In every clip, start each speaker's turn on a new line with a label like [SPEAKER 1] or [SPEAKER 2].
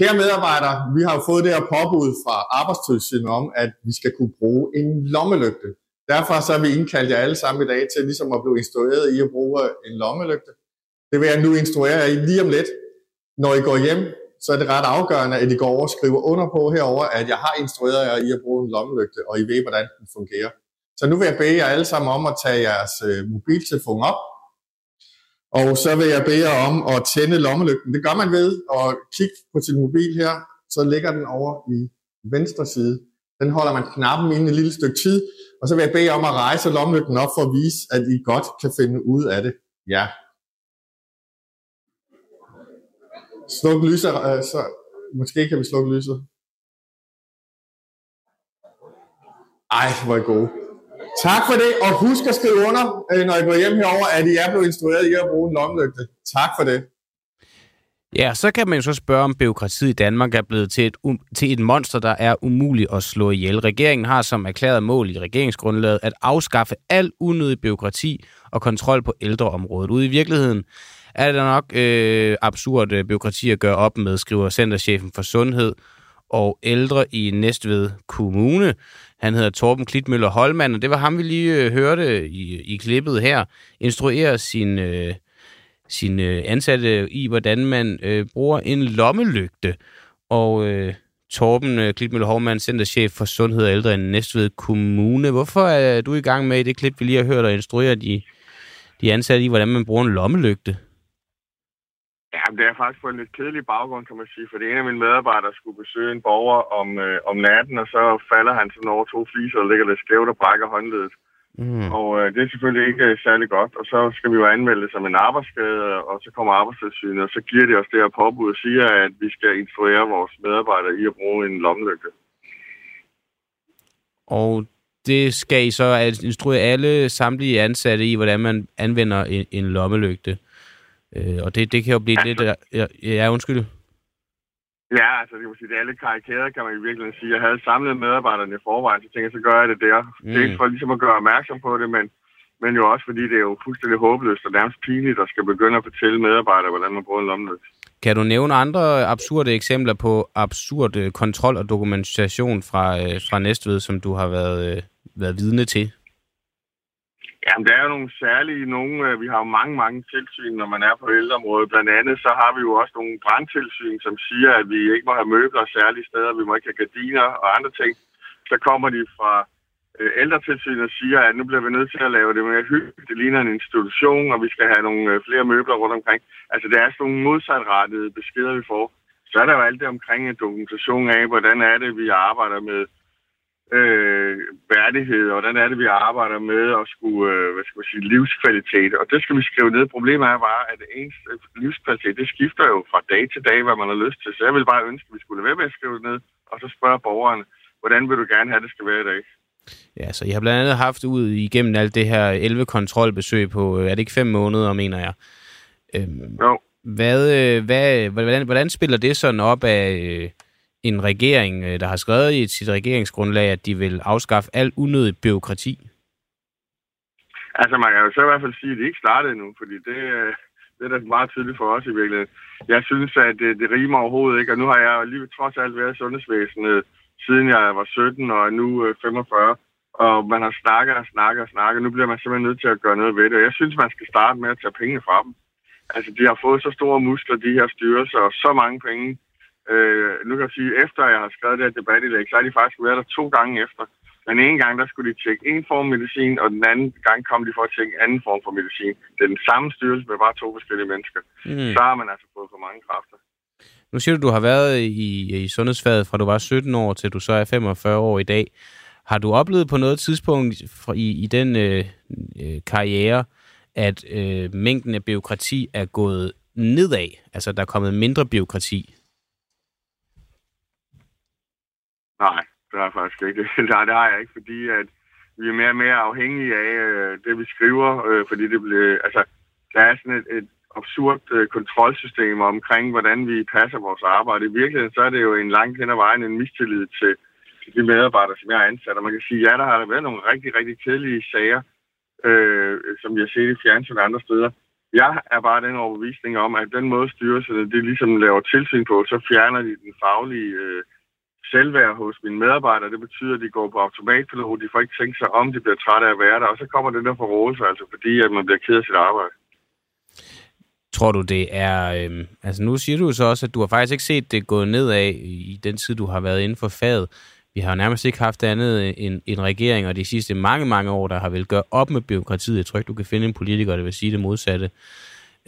[SPEAKER 1] kære medarbejdere, vi har jo fået det her påbud fra Arbejdstilsynet om, at vi skal kunne bruge en lommelygte. Derfor så har vi indkaldt jer alle sammen i dag til ligesom at blive instrueret i at bruge en lommelygte. Det vil jeg nu instruere jer i lige om lidt. Når I går hjem, så er det ret afgørende, at I går over og skriver under på herover, at jeg har instrueret jer i at bruge en lommelygte, og I ved, hvordan den fungerer. Så nu vil jeg bede jer alle sammen om at tage jeres øh, mobiltelefon op, og så vil jeg bede jer om at tænde lommelygten. Det gør man ved at kigge på sin mobil her, så ligger den over i venstre side. Den holder man knappen inde et lille stykke tid, og så vil jeg bede jer om at rejse lommelygten op for at vise, at I godt kan finde ud af det. Ja. Sluk lyset, øh, så måske kan vi slukke lyset. Ej, hvor er I gode. Tak for det, og husk at skrive under, øh, når I går hjem herover, at I er blevet instrueret i at bruge en lommelygte. Tak for det.
[SPEAKER 2] Ja, så kan man jo så spørge, om byråkratiet i Danmark er blevet til et, um- til et monster, der er umuligt at slå ihjel. Regeringen har som erklæret mål i regeringsgrundlaget at afskaffe al unødig byråkrati og kontrol på ældreområdet. Ude i virkeligheden er det nok øh, absurd øh, byråkrati at gøre op med, skriver Centerchefen for Sundhed og Ældre i Næstved Kommune. Han hedder Torben Klitmøller Holmand, og det var ham, vi lige øh, hørte i, i klippet her, instruere sin, øh, sin øh, ansatte i, hvordan man øh, bruger en lommelygte. Og øh, Torben øh, Klitmøller Holmand, centerchef for Sundhed og Ældre i Næstved Kommune. Hvorfor er du i gang med i det klip, vi lige har hørt, og instruere de, de ansatte i, hvordan man bruger en lommelygte?
[SPEAKER 3] Ja, det er faktisk på en lidt kedelig baggrund, kan man sige, for det en af mine medarbejdere skulle besøge en borger om, øh, om natten, og så falder han sådan over to fliser og ligger lidt skævt og brækker håndledet. Mm. Og øh, det er selvfølgelig ikke øh, særlig godt, og så skal vi jo anmelde det som en arbejdsskade, og så kommer arbejdstilsynet, og så giver de os det her påbud og siger, at vi skal instruere vores medarbejdere i at bruge en lommelygte.
[SPEAKER 2] Og det skal I så instruere alle samtlige ansatte i, hvordan man anvender en, en lommelygte. Øh, og det, det kan jo blive ja, lidt... Ja, ja, undskyld.
[SPEAKER 3] Ja, altså det, sige, det er lidt karikeret, kan man i virkeligheden sige. Jeg havde samlet medarbejderne i forvejen, så tænkte jeg, så gør jeg det der. Mm. Det er ikke for ligesom at gøre opmærksom på det, men, men jo også fordi det er jo fuldstændig håbløst og nærmest pinligt at skal begynde at fortælle medarbejdere, hvordan man bruger en lommelygte.
[SPEAKER 2] Kan du nævne andre absurde eksempler på absurd kontrol og dokumentation fra, øh, fra Næstved, som du har været, øh, været vidne til?
[SPEAKER 3] Jamen, der er jo nogle særlige, nogle, øh, vi har jo mange, mange tilsyn, når man er på ældreområdet. Blandt andet så har vi jo også nogle brandtilsyn, som siger, at vi ikke må have møbler særlige steder, vi må ikke have gardiner og andre ting. Så kommer de fra øh, ældretilsynet og siger, at nu bliver vi nødt til at lave det mere hyggeligt. Det ligner en institution, og vi skal have nogle øh, flere møbler rundt omkring. Altså, det er sådan nogle modsatrettede beskeder, vi får. Så er der jo alt det omkring en dokumentation af, hvordan er det, vi arbejder med øh, værdighed, og hvordan er det, vi arbejder med at skulle, øh, hvad skal man sige, livskvalitet. Og det skal vi skrive ned. Problemet er bare, at ens livskvalitet, det skifter jo fra dag til dag, hvad man har lyst til. Så jeg vil bare ønske, at vi skulle være med at skrive det ned, og så spørge borgeren, hvordan vil du gerne have, det skal være i dag?
[SPEAKER 2] Ja, så jeg har blandt andet haft ud igennem alt det her 11 kontrolbesøg på, er det ikke fem måneder, mener jeg? Øhm, jo. Hvad, øh, hvad, hvordan, hvordan spiller det sådan op af, øh, en regering, øh, der har skrevet i sit regeringsgrundlag, at de vil afskaffe al unødig byråkrati?
[SPEAKER 3] Altså, man kan jo så i hvert fald sige, at det ikke startede endnu, fordi det, øh, det er da meget tydeligt for os i virkeligheden. Jeg synes, at det, det rimer overhovedet ikke, og nu har jeg lige trods alt været i sundhedsvæsenet, siden jeg var 17 og er nu øh, 45, og man har snakket og snakket og snakket. Nu bliver man simpelthen nødt til at gøre noget ved det. Jeg synes, man skal starte med at tage penge fra dem. Altså, de har fået så store muskler, de her styrelser, og så mange penge, Øh, nu kan jeg sige, efter jeg har skrevet det her debatindlæg, så har de faktisk været der to gange efter. Den ene gang, der skulle de tjekke en form medicin, og den anden gang kom de for at tjekke en anden form for medicin. Det er den samme styrelse med bare to forskellige mennesker. Mm. Så har man altså fået for mange kræfter.
[SPEAKER 2] Nu siger du, du har været i, i sundhedsfaget fra du var 17 år til du så er 45 år i dag. Har du oplevet på noget tidspunkt i, i den øh, øh, karriere, at øh, mængden af byråkrati er gået nedad? Altså, der er kommet mindre byråkrati?
[SPEAKER 3] Nej, det er faktisk ikke. Nej, det har jeg ikke, fordi at vi er mere og mere afhængige af øh, det, vi skriver, øh, fordi det bliver, altså, der er sådan et, et absurd øh, kontrolsystem omkring, hvordan vi passer vores arbejde. I virkeligheden, så er det jo en langt hen ad vejen en mistillid til, til de medarbejdere, som jeg er ansat. Og man kan sige, ja, der har der været nogle rigtig, rigtig kedelige sager, øh, som vi har set i fjernsyn og andre steder. Jeg er bare den overbevisning om, at den måde styrelserne det ligesom laver tilsyn på, så fjerner de den faglige øh, selvværd hos mine medarbejdere. Det betyder, at de går på automatpilot. De får ikke tænkt sig om, de bliver trætte af at være der. Og så kommer den der forrådelse, altså fordi at man bliver ked af sit arbejde.
[SPEAKER 2] Tror du, det er... Øh, altså nu siger du så også, at du har faktisk ikke set det gå nedad i den tid, du har været inden for faget. Vi har nærmest ikke haft andet end en regering, og de sidste mange, mange år, der har vel gøre op med byråkratiet. Jeg tror ikke, du kan finde en politiker, der vil sige det modsatte.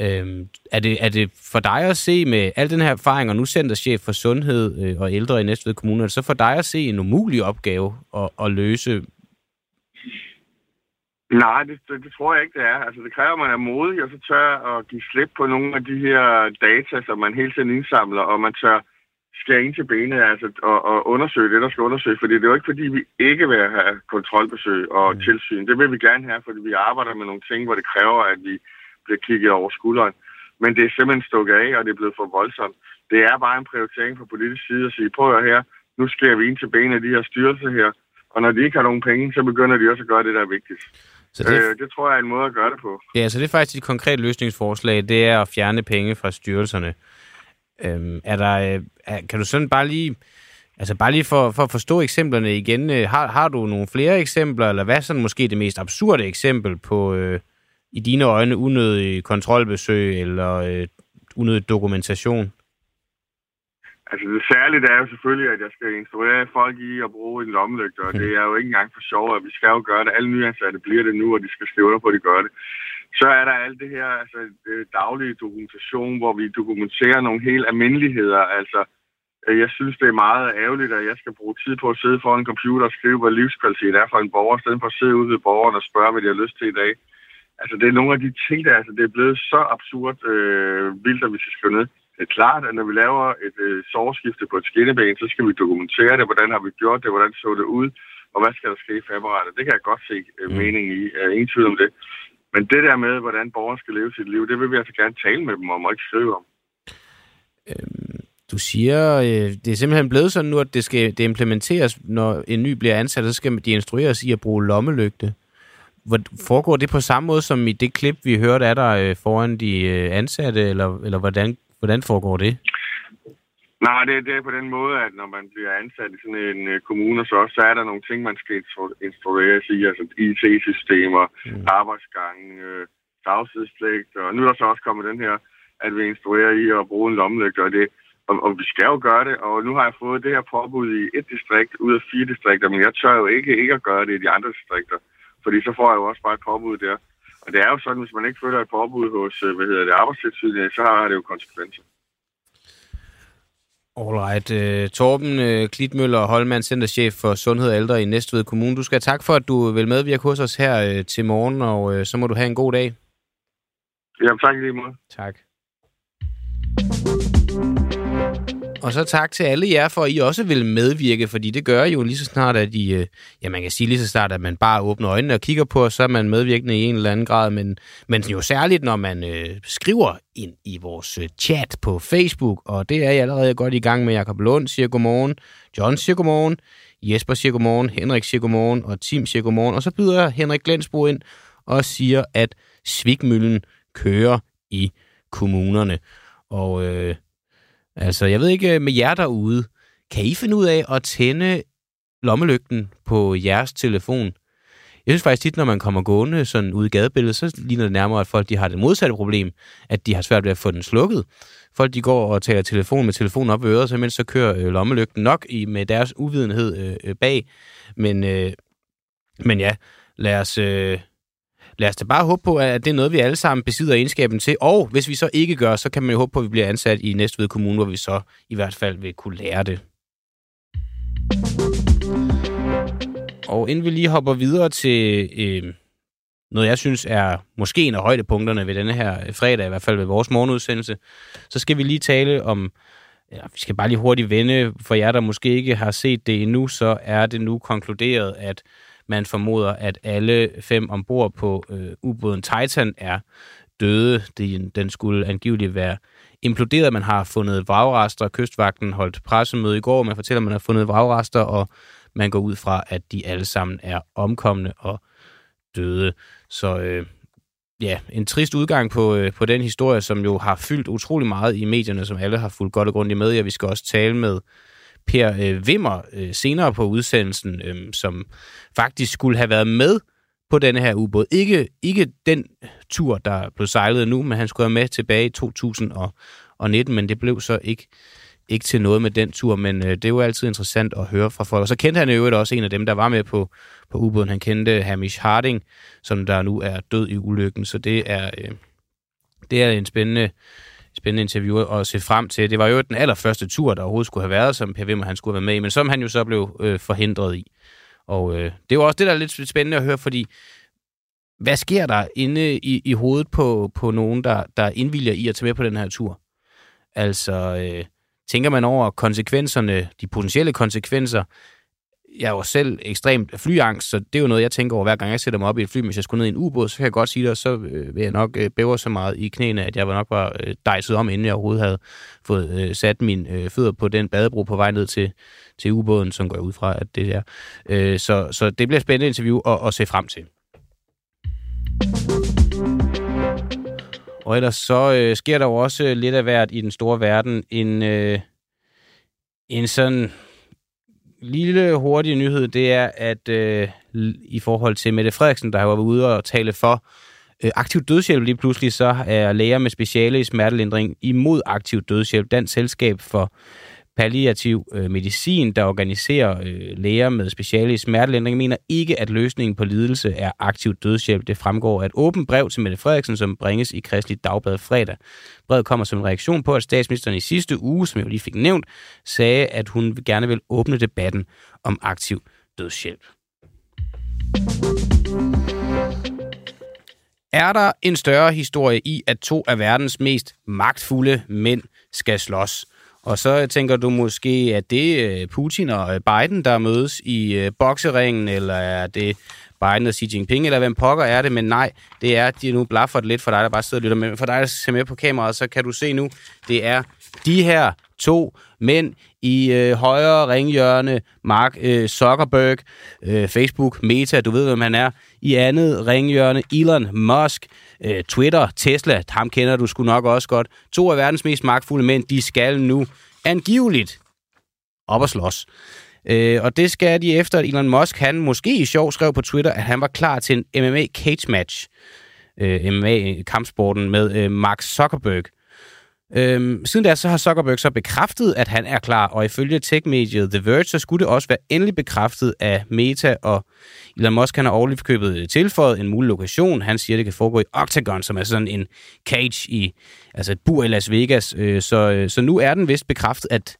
[SPEAKER 2] Øhm, er, det, er det for dig at se med al den her erfaring, og nu centerchef for sundhed øh, og ældre i Næstved Kommune, er det så for dig at se en umulig opgave at, at løse?
[SPEAKER 3] Nej, det, det, det tror jeg ikke, det er. Altså, det kræver, at man er modig, og så tør at give slip på nogle af de her data, som man hele tiden indsamler, og man tør skære ind til benet altså, og, og undersøge det, der skal undersøge. Fordi det er jo ikke, fordi vi ikke vil have kontrolbesøg og mm. tilsyn. Det vil vi gerne have, fordi vi arbejder med nogle ting, hvor det kræver, at vi bliver kigget over skulderen. Men det er simpelthen stukket af, og det er blevet for voldsomt. Det er bare en prioritering fra politisk side at sige, prøv at her, nu skærer vi ind til benet af de her styrelser her, og når de ikke har nogen penge, så begynder de også at gøre det, der er vigtigt. Så det, øh, det tror jeg er en måde at gøre det på.
[SPEAKER 2] Ja, så det er faktisk et konkret løsningsforslag, det er at fjerne penge fra styrelserne. Øhm, er der, øh, er, kan du sådan bare lige, altså bare lige for, for at forstå eksemplerne igen, øh, har, har du nogle flere eksempler, eller hvad er sådan måske det mest absurde eksempel på, øh, i dine øjne, unødig kontrolbesøg eller øh, unødig dokumentation?
[SPEAKER 3] Altså det særlige er jo selvfølgelig, at jeg skal instruere folk i at bruge en lommelygte, og det er jo ikke engang for sjov, at vi skal jo gøre det. Alle nyansatte bliver det nu, og de skal skrive under på, at de gør det. Så er der alt det her altså, det daglige dokumentation, hvor vi dokumenterer nogle helt almindeligheder. Altså, øh, jeg synes, det er meget ærgerligt, at jeg skal bruge tid på at sidde foran en computer og skrive, hvad livskvalitet er for en borger, i stedet for at sidde ude ved borgeren og spørge, hvad de har lyst til i dag. Altså, det er nogle af de ting, der altså, det er blevet så absurd øh, vildt, at vi skal skrive ned. Det er klart, at når vi laver et øh, sårskifte på et skinneben, så skal vi dokumentere det, hvordan har vi gjort det, hvordan så det ud, og hvad skal der ske i fabrikken. Det kan jeg godt se øh, mm. mening i. Er ingen tvivl om det. Men det der med, hvordan borgeren skal leve sit liv, det vil vi altså gerne tale med dem om, og ikke skrive om.
[SPEAKER 2] Øhm, du siger, øh, det er simpelthen blevet sådan nu, at det skal det implementeres, når en ny bliver ansat, så skal de instrueres i at bruge lommelygte. Foregår det på samme måde som i det klip, vi hørte af dig øh, foran de øh, ansatte, eller, eller hvordan, hvordan foregår det?
[SPEAKER 3] Nej, det, det er på den måde, at når man bliver ansat i sådan en uh, kommune, så, så er der nogle ting, man skal instrueres i, altså IT-systemer, mm. arbejdsgang, uh, tavshedspligt, og nu er der så også kommet den her, at vi instruerer i at bruge en lommelygte, og det, og, og vi skal jo gøre det, og nu har jeg fået det her påbud i et distrikt ud af fire distrikter, men jeg tør jo ikke, ikke at gøre det i de andre distrikter, fordi så får jeg jo også bare et påbud der. Og det er jo sådan, hvis man ikke følger et påbud hos, øh, hvad hedder det, arbejdstilsynet, så har det jo konsekvenser.
[SPEAKER 2] Alright. Uh, Torben uh, Klitmøller, Holman, Centerchef for Sundhed og Ældre i Næstved Kommune. Du skal have tak for, at du vil medvirke hos os her uh, til morgen, og så må du have en god dag.
[SPEAKER 3] Ja, tak lige måde.
[SPEAKER 2] Tak. Og så tak til alle jer for, at I også vil medvirke, fordi det gør jo lige så snart, at I, øh, ja man kan sige lige så snart, at man bare åbner øjnene og kigger på så er man medvirkende i en eller anden grad, men, men jo særligt, når man øh, skriver ind i vores øh, chat på Facebook, og det er jeg allerede godt i gang med. Jakob Lund siger godmorgen, John siger godmorgen, Jesper siger godmorgen, Henrik siger godmorgen, og Tim siger godmorgen, og så byder Henrik Glensbo ind og siger, at Svigmøllen kører i kommunerne. Og øh, Altså, jeg ved ikke øh, med jer derude, kan I finde ud af at tænde lommelygten på jeres telefon? Jeg synes faktisk tit, når man kommer gående sådan ud i gadebilledet, så ligner det nærmere, at folk de har det modsatte problem, at de har svært ved at få den slukket. Folk de går og tager telefon med telefonen op ved øret, så mens så kører øh, lommelygten nok i, med deres uvidenhed øh, øh bag. Men, øh, men ja, lad os, øh, lad os da bare håbe på, at det er noget, vi alle sammen besidder egenskaben til. Og hvis vi så ikke gør, så kan man jo håbe på, at vi bliver ansat i Næstved Kommune, hvor vi så i hvert fald vil kunne lære det. Og inden vi lige hopper videre til øh, noget, jeg synes er måske en af højdepunkterne ved denne her fredag, i hvert fald ved vores morgenudsendelse, så skal vi lige tale om, ja, vi skal bare lige hurtigt vende, for jer, der måske ikke har set det endnu, så er det nu konkluderet, at man formoder, at alle fem ombord på øh, ubåden Titan er døde. Den skulle angiveligt være imploderet. Man har fundet vragrester. Kystvagten holdt pressemøde i går. Man fortæller, at man har fundet vragrester, og man går ud fra, at de alle sammen er omkomne og døde. Så øh, ja, en trist udgang på, øh, på den historie, som jo har fyldt utrolig meget i medierne, som alle har fulgt godt og grundigt med Ja, vi skal også tale med Per øh, Vimmer øh, senere på udsendelsen, øh, som faktisk skulle have været med på denne her ubåd. Ikke, ikke den tur, der blev sejlet nu, men han skulle have med tilbage i 2019, men det blev så ikke, ikke til noget med den tur. Men øh, det er jo altid interessant at høre fra folk. Og så kendte han jo også en af dem, der var med på, på ubåden. Han kendte Hamish Harding, som der nu er død i ulykken. Så det er, øh, det er en spændende, spændende interview at se frem til. Det var jo den allerførste tur, der overhovedet skulle have været, som Per Wimmer han skulle have været med i, men som han jo så blev øh, forhindret i. Og øh, det er jo også det, der er lidt spændende at høre, fordi hvad sker der inde i, i hovedet på, på nogen, der, der indvilger i at tage med på den her tur? Altså, øh, tænker man over konsekvenserne, de potentielle konsekvenser? Jeg er jo selv ekstremt flyangst, så det er jo noget, jeg tænker over, hver gang jeg sætter mig op i et fly. Hvis jeg skulle ned i en ubåd, så kan jeg godt sige det, så øh, vil jeg nok øh, så meget i knæene, at jeg var nok var øh, dejset om, inden jeg overhovedet havde fået øh, sat mine fødder på den badebro på vej ned til, til ubåden, som går ud fra, at det er. Så, så det bliver et spændende interview at, at se frem til. Og ellers så øh, sker der jo også lidt af hvert i den store verden. En, øh, en sådan lille hurtige nyhed, det er, at øh, i forhold til Mette Frederiksen, der har været ude og tale for øh, aktiv dødshjælp lige pludselig, så er læger med speciale i smertelindring imod aktiv dødshjælp. Dansk Selskab for palliativ øh, medicin, der organiserer øh, læger med speciale i smertelindring, mener ikke, at løsningen på lidelse er aktiv dødshjælp. Det fremgår af et åbent brev til Mette Frederiksen, som bringes i Kristelig Dagblad fredag. Brevet kommer som en reaktion på, at statsministeren i sidste uge, som jeg lige fik nævnt, sagde, at hun gerne vil åbne debatten om aktiv dødshjælp. Er der en større historie i, at to af verdens mest magtfulde mænd skal slås? Og så tænker du måske, at det er øh, Putin og øh, Biden, der mødes i øh, bokseringen, eller er det Biden og Xi Jinping, eller hvem pokker er det, men nej, det er, de nu blaffer lidt for dig, der bare sidder og lytter med. For dig, der ser med på kameraet, så kan du se nu, det er de her to mænd i øh, højre ringhjørne, Mark øh, Zuckerberg, øh, Facebook, Meta, du ved, hvem han er. I andet ringhjørne, Elon Musk, øh, Twitter, Tesla, ham kender du sgu nok også godt. To af verdens mest magtfulde mænd, de skal nu angiveligt op og slås. Øh, og det skal de efter, at Elon Musk, han måske i sjov skrev på Twitter, at han var klar til en MMA cage match. Øh, MMA-kampsporten med øh, Mark Zuckerberg. Øhm, siden da så har Zuckerberg så bekræftet, at han er klar, og ifølge tech-mediet The Verge, så skulle det også være endelig bekræftet af Meta, og Elon Musk han har overligt købet øh, tilføjet en mulig lokation. Han siger, det kan foregå i Octagon, som er sådan en cage i, altså et bur i Las Vegas. Øh, så, øh, så nu er den vist bekræftet, at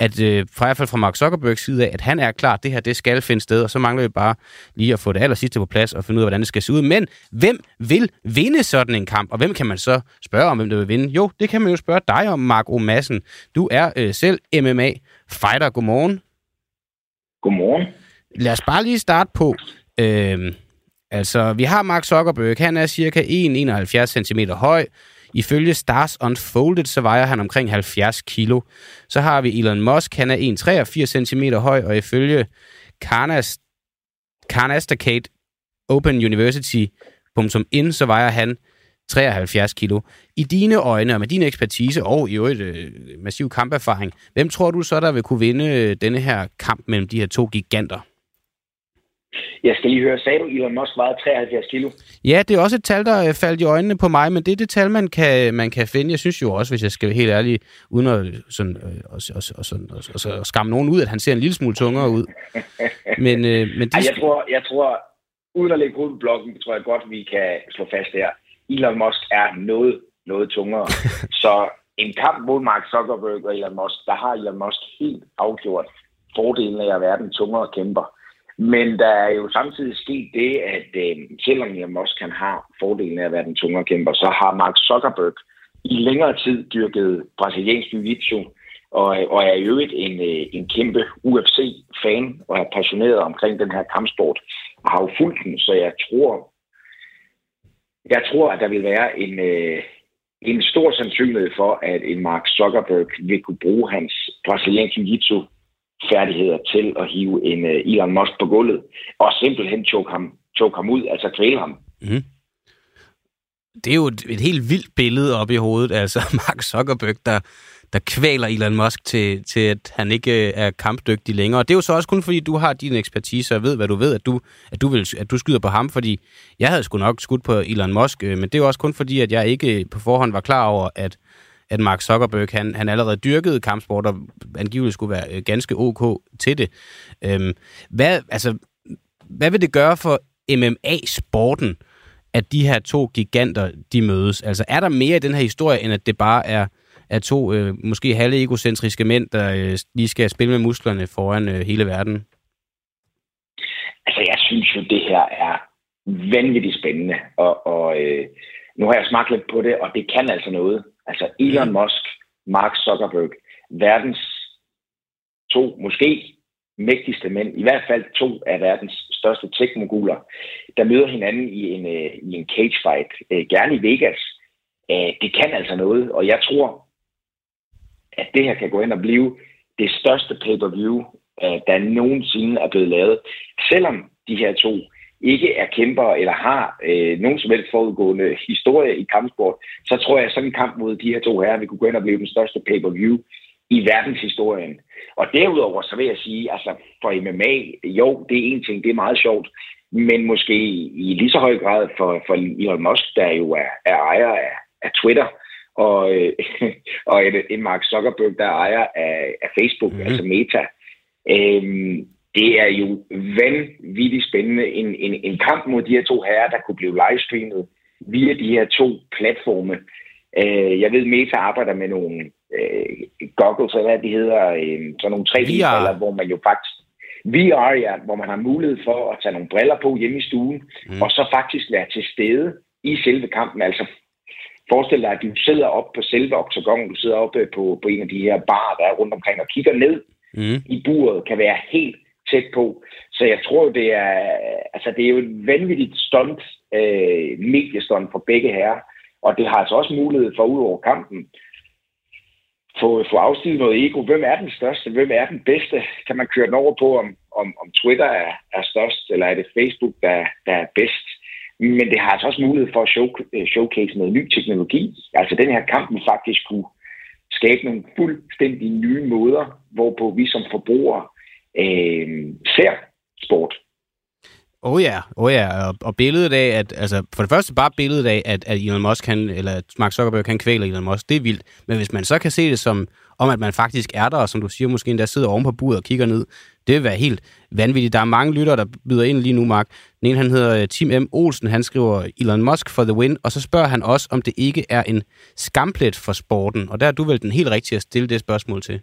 [SPEAKER 2] at øh, fra i hvert fald fra Mark Zuckerbergs side af, at han er klar, det her det skal finde sted, og så mangler vi bare lige at få det aller sidste på plads og finde ud af, hvordan det skal se ud. Men hvem vil vinde sådan en kamp, og hvem kan man så spørge om, hvem der vil vinde? Jo, det kan man jo spørge dig om, Mark O. Madsen. Du er øh, selv MMA-fighter. Godmorgen.
[SPEAKER 4] Godmorgen.
[SPEAKER 2] Lad os bare lige starte på, øh, altså vi har Mark Zuckerberg, han er cirka 1,71 cm høj, Ifølge Stars Unfolded, så vejer han omkring 70 kilo. Så har vi Elon Musk, han er 1,83 cm høj, og ifølge Karnas, Karnasticate Open University.in, så vejer han 73 kilo. I dine øjne, og med din ekspertise og i øvrigt øh, massiv kamperfaring, hvem tror du så, der vil kunne vinde øh, denne her kamp mellem de her to giganter?
[SPEAKER 4] Jeg skal lige høre, sagde du, Elon Musk vejede 73 kilo?
[SPEAKER 2] Ja, det er også et tal, der øh, faldt i øjnene på mig, men det er det tal, man kan, man kan finde. Jeg synes jo også, hvis jeg skal være helt ærlig, uden at, sådan, øh, og, og, og, sådan, og, og, og skamme nogen ud, at han ser en lille smule tungere ud.
[SPEAKER 4] Men, øh, men de... Ej, jeg, tror, jeg tror, uden at lægge hovedet på blokken, tror jeg godt, vi kan slå fast her. Elon Musk er noget, noget tungere. Så en kamp mod Mark Zuckerberg og Elon Musk, der har Elon Musk helt afgjort fordelen af at være den tungere kæmper. Men der er jo samtidig sket det, at øh, selvom Elon Musk kan har fordelen af at være den tungere kæmper, så har Mark Zuckerberg i længere tid dyrket brasiliansk jiu-jitsu, og, og er i øvrigt en, øh, en kæmpe UFC-fan og er passioneret omkring den her kampsport, og har jo fulgt den, så jeg tror, jeg tror, at der vil være en, øh, en stor sandsynlighed for, at en Mark Zuckerberg vil kunne bruge hans brasiliansk jiu-jitsu færdigheder til at hive en uh, Elon Musk på gulvet, og simpelthen choke ham, choke ham ud, altså kvæle ham. Mm.
[SPEAKER 2] Det er jo et, et helt vildt billede op i hovedet, altså Mark Zuckerberg, der, der kvaler Elon Musk til, til, at han ikke øh, er kampdygtig længere. Og det er jo så også kun fordi, du har din ekspertise og ved, hvad du ved, at du, at du, vil, at du skyder på ham, fordi jeg havde sgu nok skudt på Elon Musk, øh, men det er jo også kun fordi, at jeg ikke på forhånd var klar over, at, at Mark Zuckerberg, han, han allerede dyrkede kampsport, og angiveligt skulle være øh, ganske ok til det. Øhm, hvad, altså, hvad vil det gøre for MMA-sporten, at de her to giganter, de mødes? Altså, er der mere i den her historie, end at det bare er er to øh, måske halve egocentriske mænd, der øh, lige skal spille med musklerne foran øh, hele verden?
[SPEAKER 4] Altså, jeg synes jo, det her er vanvittigt spændende, og, og øh, nu har jeg smagt lidt på det, og det kan altså noget. Altså, Elon mm. Musk, Mark Zuckerberg, verdens to, måske mægtigste mænd, i hvert fald to af verdens største tech-moguler, der møder hinanden i en, øh, i en cage fight, øh, gerne i Vegas. Øh, det kan altså noget, og jeg tror, at det her kan gå ind og blive det største pay-per-view, der nogensinde er blevet lavet. Selvom de her to ikke er kæmper eller har øh, nogen som helst forudgående historie i kampsport, så tror jeg, at sådan en kamp mod de her to herrer vil kunne gå ind og blive den største pay-per-view i verdenshistorien. Og derudover, så vil jeg sige, altså for MMA, jo, det er en ting, det er meget sjovt, men måske i lige så høj grad for, for Elon Musk, der jo er, er ejer af, af Twitter, og, øh, og en, en Mark Zuckerberg, der er ejer af, af Facebook, mm. altså Meta. Øhm, det er jo vanvittigt spændende. En, en, en kamp mod de her to herrer, der kunne blive livestreamet via de her to platforme. Øh, jeg ved, Meta arbejder med nogle øh, goggles, eller hvad de hedder, øh, sådan nogle 3D-briller, hvor man jo faktisk VR, ja, hvor man har mulighed for at tage nogle briller på hjemme i stuen, mm. og så faktisk være til stede i selve kampen, altså Forestil dig, at du sidder op på selve oktagonen, du sidder oppe på, på en af de her barer, der er rundt omkring, og kigger ned mm. i buret, kan være helt tæt på. Så jeg tror, det er, altså, det er jo et vanvittigt stunt, øh, mediestunt for begge herrer. Og det har altså også mulighed for, ud over kampen, få, få afstiget noget ego. Hvem er den største? Hvem er den bedste? Kan man køre den over på, om, om, om Twitter er, er størst, eller er det Facebook, der, der er bedst? Men det har altså også mulighed for at show, øh, showcase noget ny teknologi. Altså den her kamp vi faktisk kunne skabe nogle fuldstændig nye måder, hvorpå vi som forbrugere øh, ser sport.
[SPEAKER 2] Oh ja, oh ja. Og, og billedet af, at, altså for det første bare billedet af, at, at Elon Musk kan, eller Mark Zuckerberg kan kvæle Elon Musk, det er vildt. Men hvis man så kan se det som, om at man faktisk er der, og som du siger, måske endda sidder oven på buret og kigger ned, det vil være helt vanvittigt. Der er mange lyttere, der byder ind lige nu, Mark. Den ene, han hedder øh, Tim M. Olsen, han skriver Elon Musk for the win, og så spørger han også, om det ikke er en skamplet for sporten. Og der er du vel den helt rigtige at stille det spørgsmål til.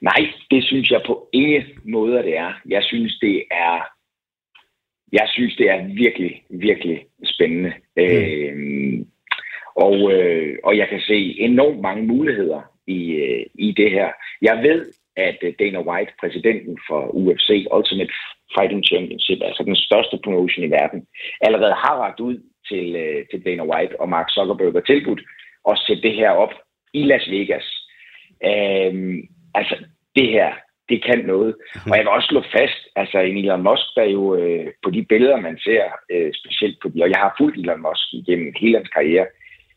[SPEAKER 4] Nej, det synes jeg på ingen måde, det er. Jeg synes, det er jeg synes, det er virkelig, virkelig spændende. Mm. Øh, og, øh, og jeg kan se enormt mange muligheder i, øh, i det her. Jeg ved, at øh, Dana White, præsidenten for UFC, Ultimate Fighting Championship, altså den største promotion i verden, allerede har ragt ud til, øh, til Dana White og Mark Zuckerberg og tilbudt at sætte det her op i Las Vegas. Øh, altså, det her, det kan noget. Mhm. Og jeg vil også slå fast, altså en Elon Musk, der jo øh, på de billeder, man ser, øh, specielt på de, og jeg har fulgt Elon Musk igennem hele hans karriere,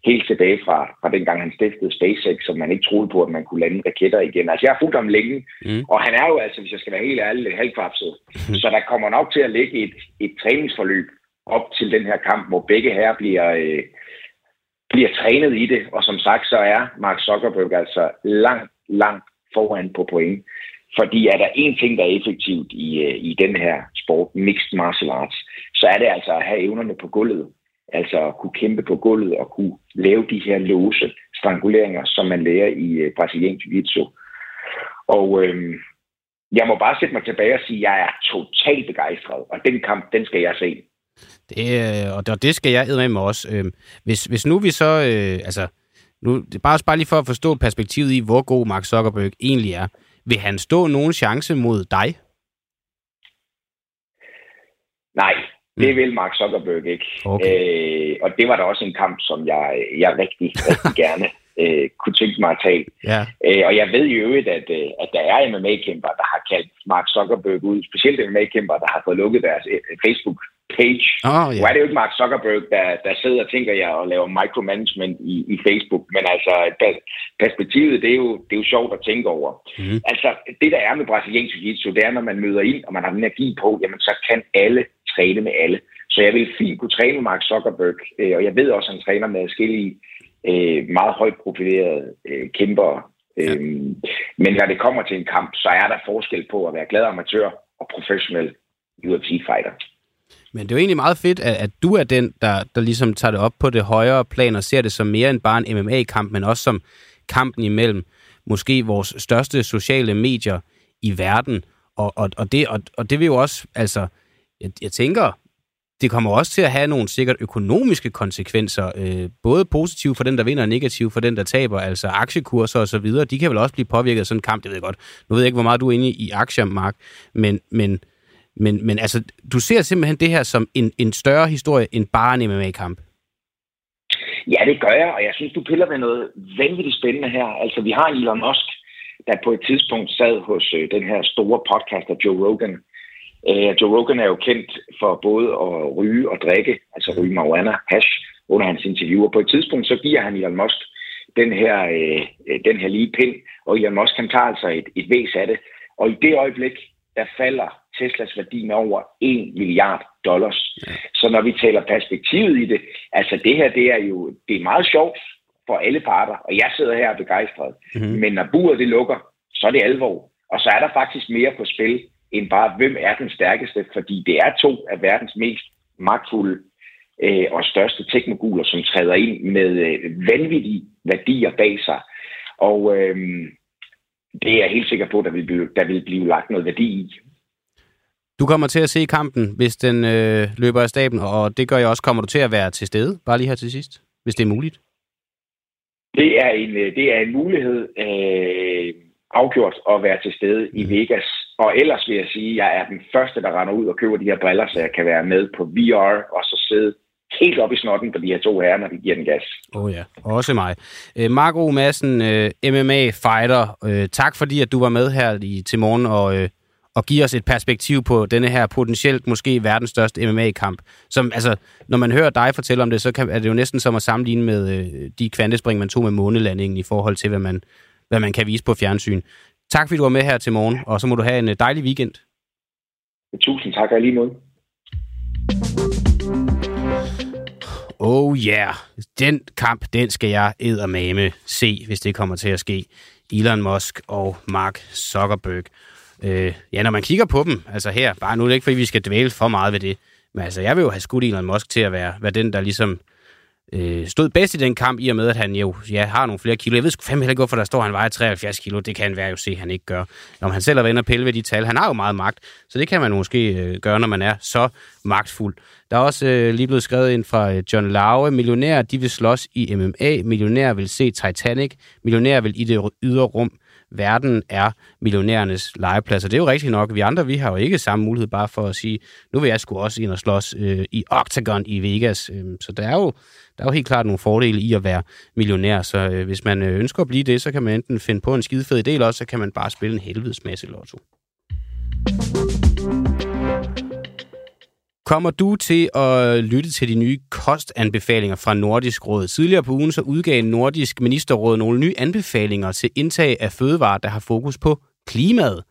[SPEAKER 4] helt tilbage fra, fra dengang han stiftede SpaceX, som man ikke troede på, at man kunne lande raketter igen. Altså jeg har fulgt ham længe, mm. og han er jo altså, hvis jeg skal være helt ærlig, lidt halvkvapset. Mm. Så der kommer nok til at ligge et, et træningsforløb op til den her kamp, hvor begge herrer bliver, øh, bliver trænet i det. Og som sagt, så er Mark Zuckerberg altså langt, langt foran på point. Fordi er der en ting, der er effektivt i, øh, i den her sport, mixed martial arts, så er det altså at have evnerne på gulvet. Altså at kunne kæmpe på gulvet og kunne lave de her låse stranguleringer, som man lærer i uh, brasiliansk jiu-jitsu. Og øhm, jeg må bare sætte mig tilbage og sige, at jeg er totalt begejstret, og den kamp, den skal jeg se.
[SPEAKER 2] Det, øh, og det, skal jeg med mig også. Øhm, hvis, hvis nu vi så, øh, altså, nu, det er bare, bare lige for at forstå perspektivet i, hvor god Mark Zuckerberg egentlig er. Vil han stå nogen chance mod dig?
[SPEAKER 4] Nej, det mm. vil Mark Zuckerberg ikke. Okay. Øh, og det var da også en kamp, som jeg, jeg rigtig, rigtig gerne øh, kunne tænke mig at tage. Ja. Øh, og jeg ved jo øvrigt, at, øh, at der er MMA-kæmper, der har kaldt Mark Zuckerberg ud. Specielt MMA-kæmper, der har fået lukket deres øh, Facebook page. Oh, yeah. Nu er det jo ikke Mark Zuckerberg, der, der sidder og tænker jeg og laver micromanagement i, i Facebook, men altså perspektivet, det er, jo, det er jo sjovt at tænke over. Mm. Altså det der er med brasiliansk jiu-jitsu, det er, når man møder ind, og man har energi på, jamen så kan alle træne med alle. Så jeg vil fint kunne træne Mark Zuckerberg, øh, og jeg ved også, at han træner med forskellige øh, meget højt profilerede øh, kæmper. Ja. Øhm, men når det kommer til en kamp, så er der forskel på at være glad amatør og professionel UFC-fighter.
[SPEAKER 2] Men det er jo egentlig meget fedt, at, at du er den, der, der ligesom tager det op på det højere plan og ser det som mere end bare en MMA-kamp, men også som kampen imellem måske vores største sociale medier i verden. Og, og, og, det, og, og det vil jo også, altså, jeg, jeg tænker, det kommer også til at have nogle sikkert økonomiske konsekvenser, øh, både positive for den, der vinder, og negative for den, der taber, altså aktiekurser og så videre. De kan vel også blive påvirket af sådan en kamp, det ved jeg godt. Nu ved jeg ikke, hvor meget du er inde i aktier, Mark, men, men, men, men altså, du ser simpelthen det her som en, en større historie end bare en MMA-kamp.
[SPEAKER 4] Ja, det gør jeg, og jeg synes, du piller ved noget vanvittigt spændende her. Altså, vi har Elon Musk, der på et tidspunkt sad hos øh, den her store podcaster, Joe Rogan, Øh, Joe Rogan er jo kendt for både at ryge og drikke, altså ryge marijuana, hash, under hans interviewer. På et tidspunkt så giver han Elon Musk den her, øh, øh den her lige pind, og Elon Musk kan tager altså et, et væs af det. Og i det øjeblik, der falder Teslas værdi med over 1 milliard dollars. Ja. Så når vi taler perspektivet i det, altså det her, det er jo det er meget sjovt for alle parter, og jeg sidder her og begejstret. Mm-hmm. Men når buret det lukker, så er det alvor. Og så er der faktisk mere på spil end bare, hvem er den stærkeste, fordi det er to af verdens mest magtfulde øh, og største teknoguler, som træder ind med øh, vanvittige værdier bag sig. Og øh, det er jeg helt sikker på, at der vil, blive, der vil blive lagt noget værdi i.
[SPEAKER 2] Du kommer til at se kampen, hvis den øh, løber af staben, og det gør jeg også. Kommer du til at være til stede, bare lige her til sidst, hvis det er muligt?
[SPEAKER 4] Det er en, øh, det er en mulighed øh, afgjort at være til stede i mm. Vegas og ellers vil jeg sige, at jeg er den første, der render ud og køber de her briller, så jeg kan være med på VR og så sidde helt op i snotten på de her to herrer, når de giver den gas.
[SPEAKER 2] Åh oh ja, også mig. Øh, Marco Madsen, øh, MMA-fighter, øh, tak fordi at du var med her i, til morgen og, øh, og giver os et perspektiv på denne her potentielt måske verdens største MMA-kamp. Som, altså, når man hører dig fortælle om det, så kan, er det jo næsten som at sammenligne med øh, de kvantespring, man tog med månelandingen i forhold til, hvad man, hvad man kan vise på fjernsyn. Tak fordi du var med her til morgen, og så må du have en øh, dejlig weekend.
[SPEAKER 4] Tusind tak, og lige måde.
[SPEAKER 2] Oh yeah, den kamp, den skal jeg eddermame se, hvis det kommer til at ske. Elon Musk og Mark Zuckerberg. Øh, ja, når man kigger på dem, altså her, bare nu er det ikke, fordi vi skal dvæle for meget ved det, men altså, jeg vil jo have skudt Elon Musk til at være, være den, der ligesom øh, stod bedst i den kamp, i og med, at han jo ja, har nogle flere kilo. Jeg ved sgu fandme heller ikke, hvorfor der står, at han vejer 73 kilo. Det kan han være jo se, at han ikke gør. Når han selv er inde og pille ved de tal. Han har jo meget magt, så det kan man måske øh, gøre, når man er så magtfuld. Der er også øh, lige blevet skrevet ind fra øh, John Laue. Millionærer, de vil slås i MMA. Millionærer vil se Titanic. Millionærer vil i det ydre rum verden er millionærernes og Det er jo rigtigt nok. Vi andre, vi har jo ikke samme mulighed bare for at sige, nu vil jeg sgu også ind og slås øh, i Octagon i Vegas. Øh, så der er, jo, der er jo helt klart nogle fordele i at være millionær. Så øh, hvis man øh, ønsker at blive det, så kan man enten finde på en skidefed eller også så kan man bare spille en helvedes masse lotto. Kommer du til at lytte til de nye kostanbefalinger fra Nordisk Råd? Tidligere på ugen så udgav Nordisk Ministerråd nogle nye anbefalinger til indtag af fødevarer, der har fokus på klimaet.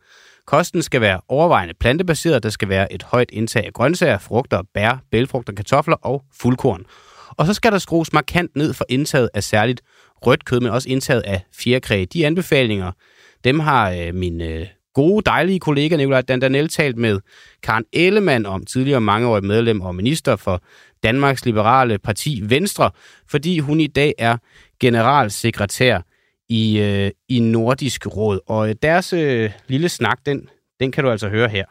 [SPEAKER 2] Kosten skal være overvejende plantebaseret, der skal være et højt indtag af grøntsager, frugter, bær, bælfrugter, kartofler og fuldkorn. Og så skal der skrues markant ned for indtaget af særligt rødt kød, men også indtaget af fjerkræ. De anbefalinger, dem har øh, min øh, gode, dejlige kollega Nikolaj Dandanel talt med Karen Ellemann om, tidligere mangeårig medlem og minister for Danmarks Liberale Parti Venstre, fordi hun i dag er generalsekretær i, øh, i Nordisk Råd. Og øh, deres øh, lille snak, den, den kan du altså høre her.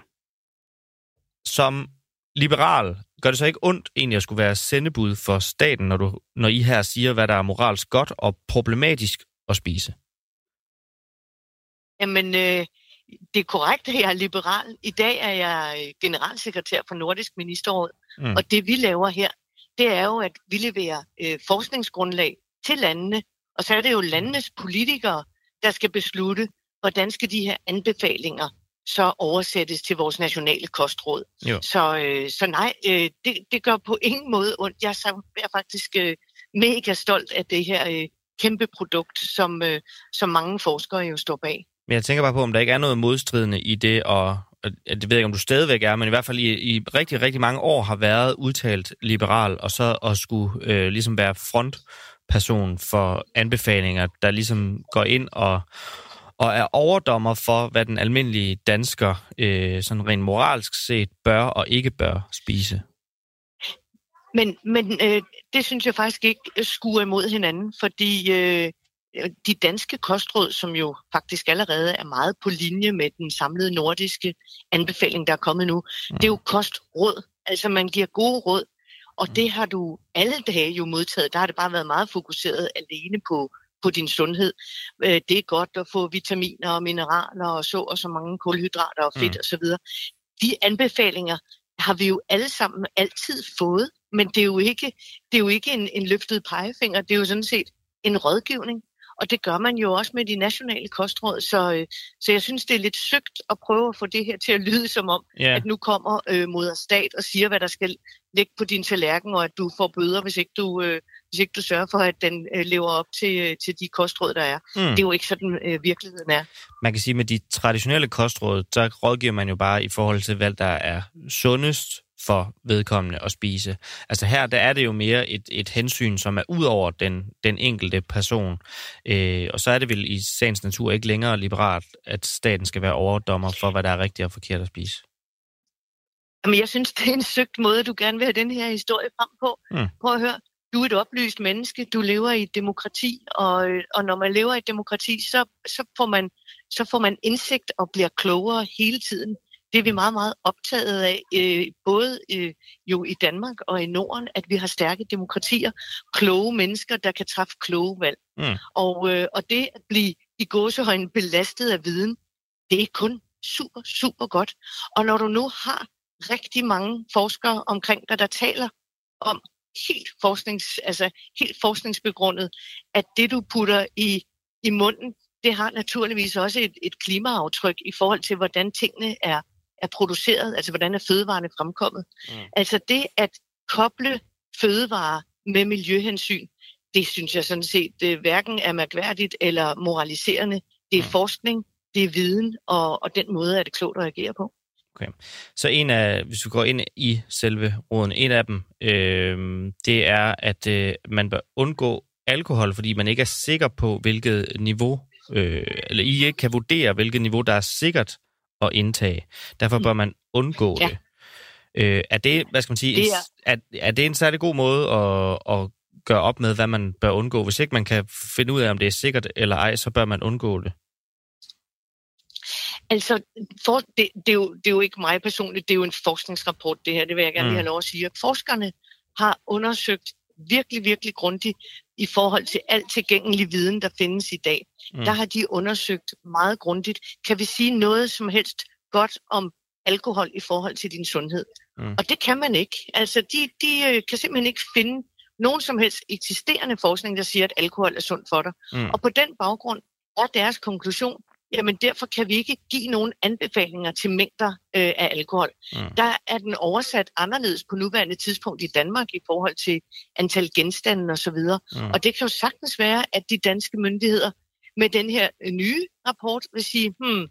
[SPEAKER 5] Som liberal, gør det så ikke ondt egentlig at skulle være sendebud for staten, når, du, når I her siger, hvad der er moralsk godt og problematisk at spise?
[SPEAKER 6] Jamen, øh, det er korrekt, at jeg er liberal. I dag er jeg øh, generalsekretær for Nordisk Ministerråd, mm. og det vi laver her, det er jo, at vi leverer øh, forskningsgrundlag til landene, og så er det jo landenes politikere, der skal beslutte, hvordan skal de her anbefalinger så oversættes til vores nationale kostråd. Jo. Så, øh, så nej, øh, det, det gør på ingen måde ondt. Jeg er faktisk øh, mega stolt af det her øh, kæmpe produkt, som, øh, som mange forskere jo står bag.
[SPEAKER 5] Men jeg tænker bare på, om der ikke er noget modstridende i det, og det ved jeg ikke, om du stadigvæk er, men i hvert fald i, i rigtig, rigtig mange år har været udtalt liberal, og så at skulle øh, ligesom være frontperson for anbefalinger, der ligesom går ind og, og er overdommer for, hvad den almindelige dansker øh, sådan rent moralsk set bør og ikke bør spise.
[SPEAKER 6] Men, men øh, det synes jeg faktisk ikke skuer imod hinanden, fordi øh, de danske kostråd, som jo faktisk allerede er meget på linje med den samlede nordiske anbefaling, der er kommet nu, mm. det er jo kostråd. Altså man giver gode råd, og mm. det har du alle dage jo modtaget. Der har det bare været meget fokuseret alene på, på din sundhed. Øh, det er godt at få vitaminer og mineraler og så og så mange kulhydrater og fedt mm. osv. De anbefalinger har vi jo alle sammen altid fået, men det er jo ikke, det er jo ikke en, en løftet pegefinger, det er jo sådan set en rådgivning. Og det gør man jo også med de nationale kostråd, så, øh, så jeg synes, det er lidt søgt at prøve at få det her til at lyde som om, yeah. at nu kommer øh, moder stat og siger, hvad der skal ligge på din tallerken, og at du får bøder, hvis ikke du, øh, hvis ikke du sørger for, at den øh, lever op til, øh, til de kostråd, der er. Mm. Det er jo ikke sådan, øh, virkeligheden er.
[SPEAKER 5] Man kan sige, at med de traditionelle kostråd, der rådgiver man jo bare i forhold til, hvad der er sundest for vedkommende at spise. Altså her der er det jo mere et, et hensyn, som er ud over den, den enkelte person. Øh, og så er det vel i sagens natur ikke længere liberalt, at staten skal være overdommer for, hvad der er rigtigt og forkert at spise.
[SPEAKER 6] Jamen, jeg synes, det er en søgt måde, du gerne vil have den her historie frem på. Mm. Prøv at høre. Du er et oplyst menneske, du lever i et demokrati, og, og når man lever i et demokrati, så, så, får man, så får man indsigt og bliver klogere hele tiden. Det er vi meget, meget optaget af, øh, både øh, jo i Danmark og i Norden, at vi har stærke demokratier, kloge mennesker, der kan træffe kloge valg. Mm. Og, øh, og det at blive i gåsehøjden belastet af viden, det er kun super, super godt. Og når du nu har rigtig mange forskere omkring dig, der taler om helt, forsknings, altså helt forskningsbegrundet, at det du putter i, i munden, det har naturligvis også et, et klimaaftryk i forhold til, hvordan tingene er er produceret, altså hvordan er fødevarene fremkommet. Mm. Altså det at koble fødevarer med miljøhensyn, det synes jeg sådan set det hverken er mærkværdigt eller moraliserende. Det er mm. forskning, det er viden, og, og den måde er det klogt at reagere på.
[SPEAKER 5] Okay. Så en af, hvis vi går ind i selve råden, en af dem, øh, det er, at øh, man bør undgå alkohol, fordi man ikke er sikker på, hvilket niveau, øh, eller I ikke kan vurdere, hvilket niveau, der er sikkert at indtage. Derfor bør mm. man undgå ja. det. Øh, er det, hvad skal man sige, det er... Er, er det en særlig god måde at, at gøre op med, hvad man bør undgå? Hvis ikke man kan finde ud af, om det er sikkert eller ej, så bør man undgå det.
[SPEAKER 6] Altså, for, det, det, er jo, det er jo ikke mig personligt, det er jo en forskningsrapport, det her, det vil jeg gerne mm. lige have lov at sige. Forskerne har undersøgt virkelig, virkelig grundigt i forhold til alt tilgængelig viden, der findes i dag. Mm. Der har de undersøgt meget grundigt. Kan vi sige noget som helst godt om alkohol i forhold til din sundhed? Mm. Og det kan man ikke. Altså, de, de øh, kan simpelthen ikke finde nogen som helst eksisterende forskning, der siger, at alkohol er sundt for dig. Mm. Og på den baggrund er deres konklusion, jamen derfor kan vi ikke give nogen anbefalinger til mængder øh, af alkohol. Mm. Der er den oversat anderledes på nuværende tidspunkt i Danmark i forhold til antal genstande osv. Mm. Og det kan jo sagtens være, at de danske myndigheder med den her øh, nye rapport vil sige, hmm,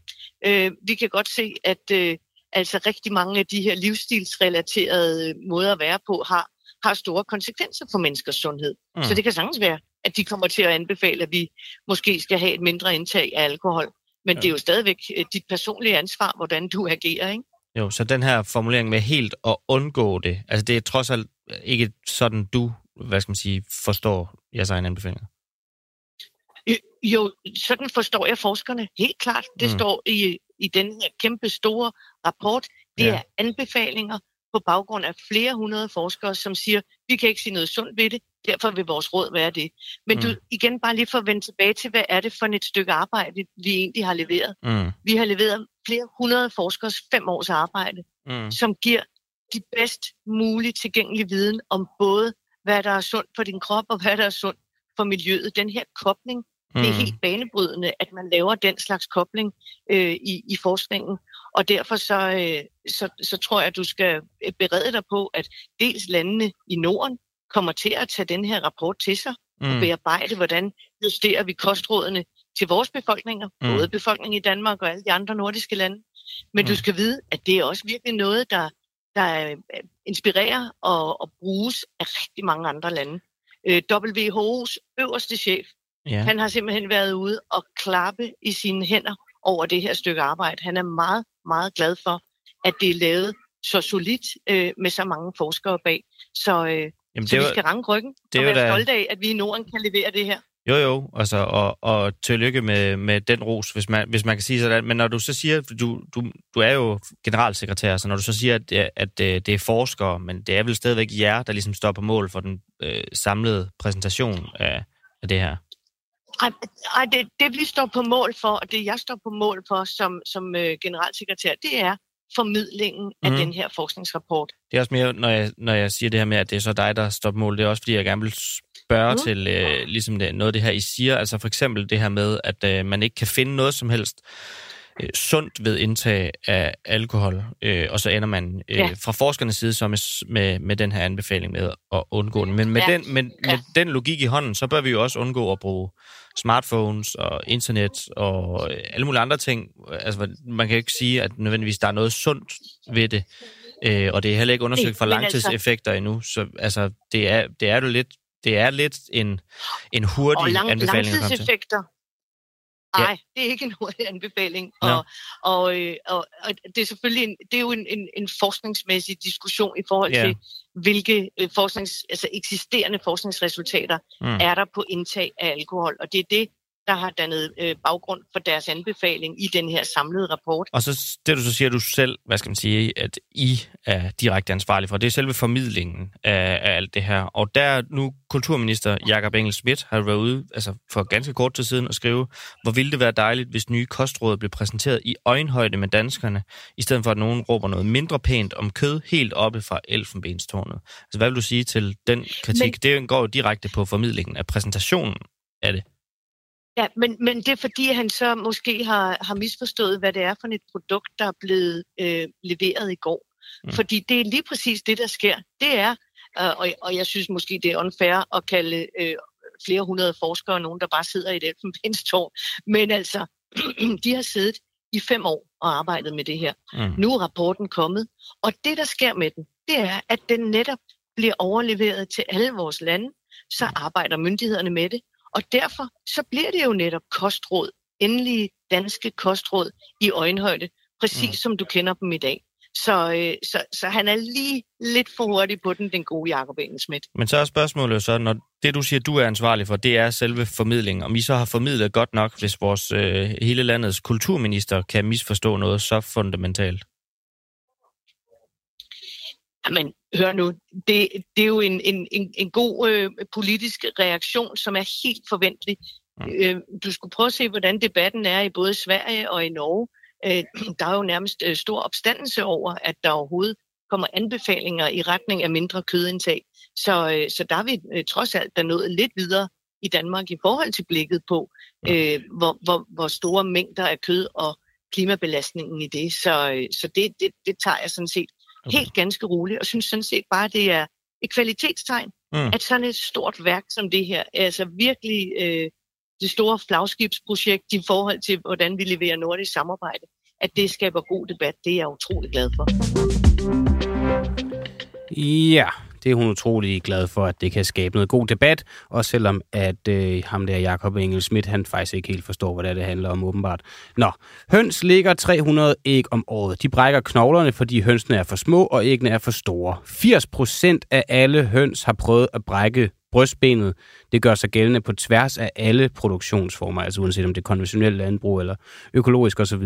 [SPEAKER 6] øh, vi kan godt se, at øh, altså rigtig mange af de her livsstilsrelaterede måder at være på har, har store konsekvenser for menneskers sundhed. Mm. Så det kan sagtens være, at de kommer til at anbefale, at vi måske skal have et mindre indtag af alkohol. Men ja. det er jo stadigvæk øh, dit personlige ansvar, hvordan du agerer, ikke?
[SPEAKER 5] Jo, så den her formulering med helt at undgå det, altså det er trods alt ikke sådan, du, hvad skal man sige, forstår jeres egen anbefalinger?
[SPEAKER 6] Jo, sådan forstår jeg forskerne helt klart. Det mm. står i, i den her kæmpe store rapport. Det ja. er anbefalinger på baggrund af flere hundrede forskere, som siger, vi kan ikke sige noget sundt ved det, derfor vil vores råd være det. Men mm. du, igen bare lige for at vende tilbage til, hvad er det for et stykke arbejde, vi egentlig har leveret. Mm. Vi har leveret flere hundrede forskers fem års arbejde, mm. som giver de bedst mulige tilgængelige viden om både, hvad der er sundt for din krop, og hvad der er sundt for miljøet. Den her kobling, mm. det er mm. helt banebrydende, at man laver den slags kobling øh, i, i forskningen. Og derfor så, øh, så, så tror jeg, at du skal berede dig på, at dels landene i Norden kommer til at tage den her rapport til sig mm. og bearbejde, hvordan justerer vi kostrådene til vores befolkninger, mm. både befolkningen i Danmark og alle de andre nordiske lande. Men mm. du skal vide, at det er også virkelig noget, der, der øh, inspirerer og, og bruges af rigtig mange andre lande. Øh, WHO's øverste chef, ja. han har simpelthen været ude og klappe i sine hænder over det her stykke arbejde. Han er meget, meget glad for, at det er lavet så solidt øh, med så mange forskere bag. Så, øh, Jamen, så vi skal ranke ryggen det og være da... stolte af, at vi i Norden kan levere det her.
[SPEAKER 5] Jo, jo, altså, og, og tillykke med, med den ros, hvis man, hvis man kan sige sådan. Men når du så siger, du, du, du er jo generalsekretær, så når du så siger, at, at, at øh, det er forskere, men det er vel stadigvæk jer, der ligesom står på mål for den øh, samlede præsentation af, af det her?
[SPEAKER 6] Ej, det, det vi står på mål for, og det jeg står på mål for som, som øh, generalsekretær, det er formidlingen af mm. den her forskningsrapport.
[SPEAKER 5] Det er også mere, når jeg, når jeg siger det her med, at det er så dig, der står på mål, det er også fordi, jeg gerne vil spørge mm. til øh, ligesom det, noget af det her, I siger. Altså for eksempel det her med, at øh, man ikke kan finde noget som helst øh, sundt ved indtag af alkohol, øh, og så ender man øh, ja. fra forskernes side så med, med, med den her anbefaling med at undgå den. Men med, ja. den, med, ja. med den logik i hånden, så bør vi jo også undgå at bruge smartphones og internet og øh, alle mulige andre ting. Altså, man kan ikke sige, at nødvendigvis der er noget sundt ved det. Øh, og det er heller ikke undersøgt for altså- langtidseffekter endnu. Så altså, det er, det er jo lidt det er lidt en, en hurtig og lang, anbefaling.
[SPEAKER 6] Langtidseffekter. Nej, ja. det er ikke en anbefaling. Og, ja. og, øh, og, og det er selvfølgelig en, det er jo en, en, en forskningsmæssig diskussion i forhold ja. til, hvilke øh, forsknings, altså eksisterende forskningsresultater mm. er der på indtag af alkohol. Og det er det, der har dannet øh, baggrund for deres anbefaling i den her samlede rapport.
[SPEAKER 5] Og så det du så siger du selv, hvad skal man sige, at I er direkte ansvarlig for, det er selve formidlingen af, af alt det her. Og der nu kulturminister Jakob Engel Schmidt har været ude altså for ganske kort tid siden og skrive, hvor ville det være dejligt, hvis nye kostråd blev præsenteret i øjenhøjde med danskerne, i stedet for at nogen råber noget mindre pænt om kød helt oppe fra elfenbenstårnet. Altså hvad vil du sige til den kritik? Men... Det går jo direkte på formidlingen af præsentationen af det.
[SPEAKER 6] Ja, men, men det er fordi, han så måske har, har misforstået, hvad det er for et produkt, der er blevet øh, leveret i går. Mm. Fordi det er lige præcis det, der sker. Det er, øh, og, og jeg synes måske, det er unfair at kalde øh, flere hundrede forskere nogen, der bare sidder i et elfenbenstårn. Men altså, de har siddet i fem år og arbejdet med det her. Mm. Nu er rapporten kommet, og det, der sker med den, det er, at den netop bliver overleveret til alle vores lande. Så arbejder myndighederne med det, og derfor så bliver det jo netop kostråd, endelige danske kostråd i øjenhøjde, præcis mm. som du kender dem i dag. Så, øh, så, så han er lige lidt for hurtig på den, den gode Jacob Engelsmidt.
[SPEAKER 5] Men så er spørgsmålet så, når det du siger, du er ansvarlig for, det er selve formidlingen. Om I så har formidlet godt nok, hvis vores øh, hele landets kulturminister kan misforstå noget så fundamentalt?
[SPEAKER 6] Jamen, hør nu, det, det er jo en, en, en, en god øh, politisk reaktion, som er helt forventelig. Mm. Øh, du skulle prøve at se, hvordan debatten er i både Sverige og i Norge. Øh, der er jo nærmest øh, stor opstandelse over, at der overhovedet kommer anbefalinger i retning af mindre kødindtag. Så, øh, så der er vi øh, trods alt der nået lidt videre i Danmark i forhold til blikket på, øh, hvor, hvor, hvor store mængder af kød og klimabelastningen i det. Så, øh, så det, det, det tager jeg sådan set okay. helt ganske roligt, og synes sådan set bare, det er et kvalitetstegn, mm. at sådan et stort værk som det her, altså virkelig øh, det store flagskibsprojekt i forhold til, hvordan vi leverer nordisk samarbejde, at det skaber god debat, det er jeg utrolig glad for.
[SPEAKER 2] Ja, det er hun utrolig glad for, at det kan skabe noget god debat, også selvom at øh, ham der Jakob Engel Schmidt, han faktisk ikke helt forstår, hvad det, det handler om åbenbart. Nå, høns ligger 300 æg om året. De brækker knoglerne, fordi hønsene er for små, og æggene er for store. 80% af alle høns har prøvet at brække brystbenet. Det gør sig gældende på tværs af alle produktionsformer, altså uanset om det er konventionelt landbrug eller økologisk osv.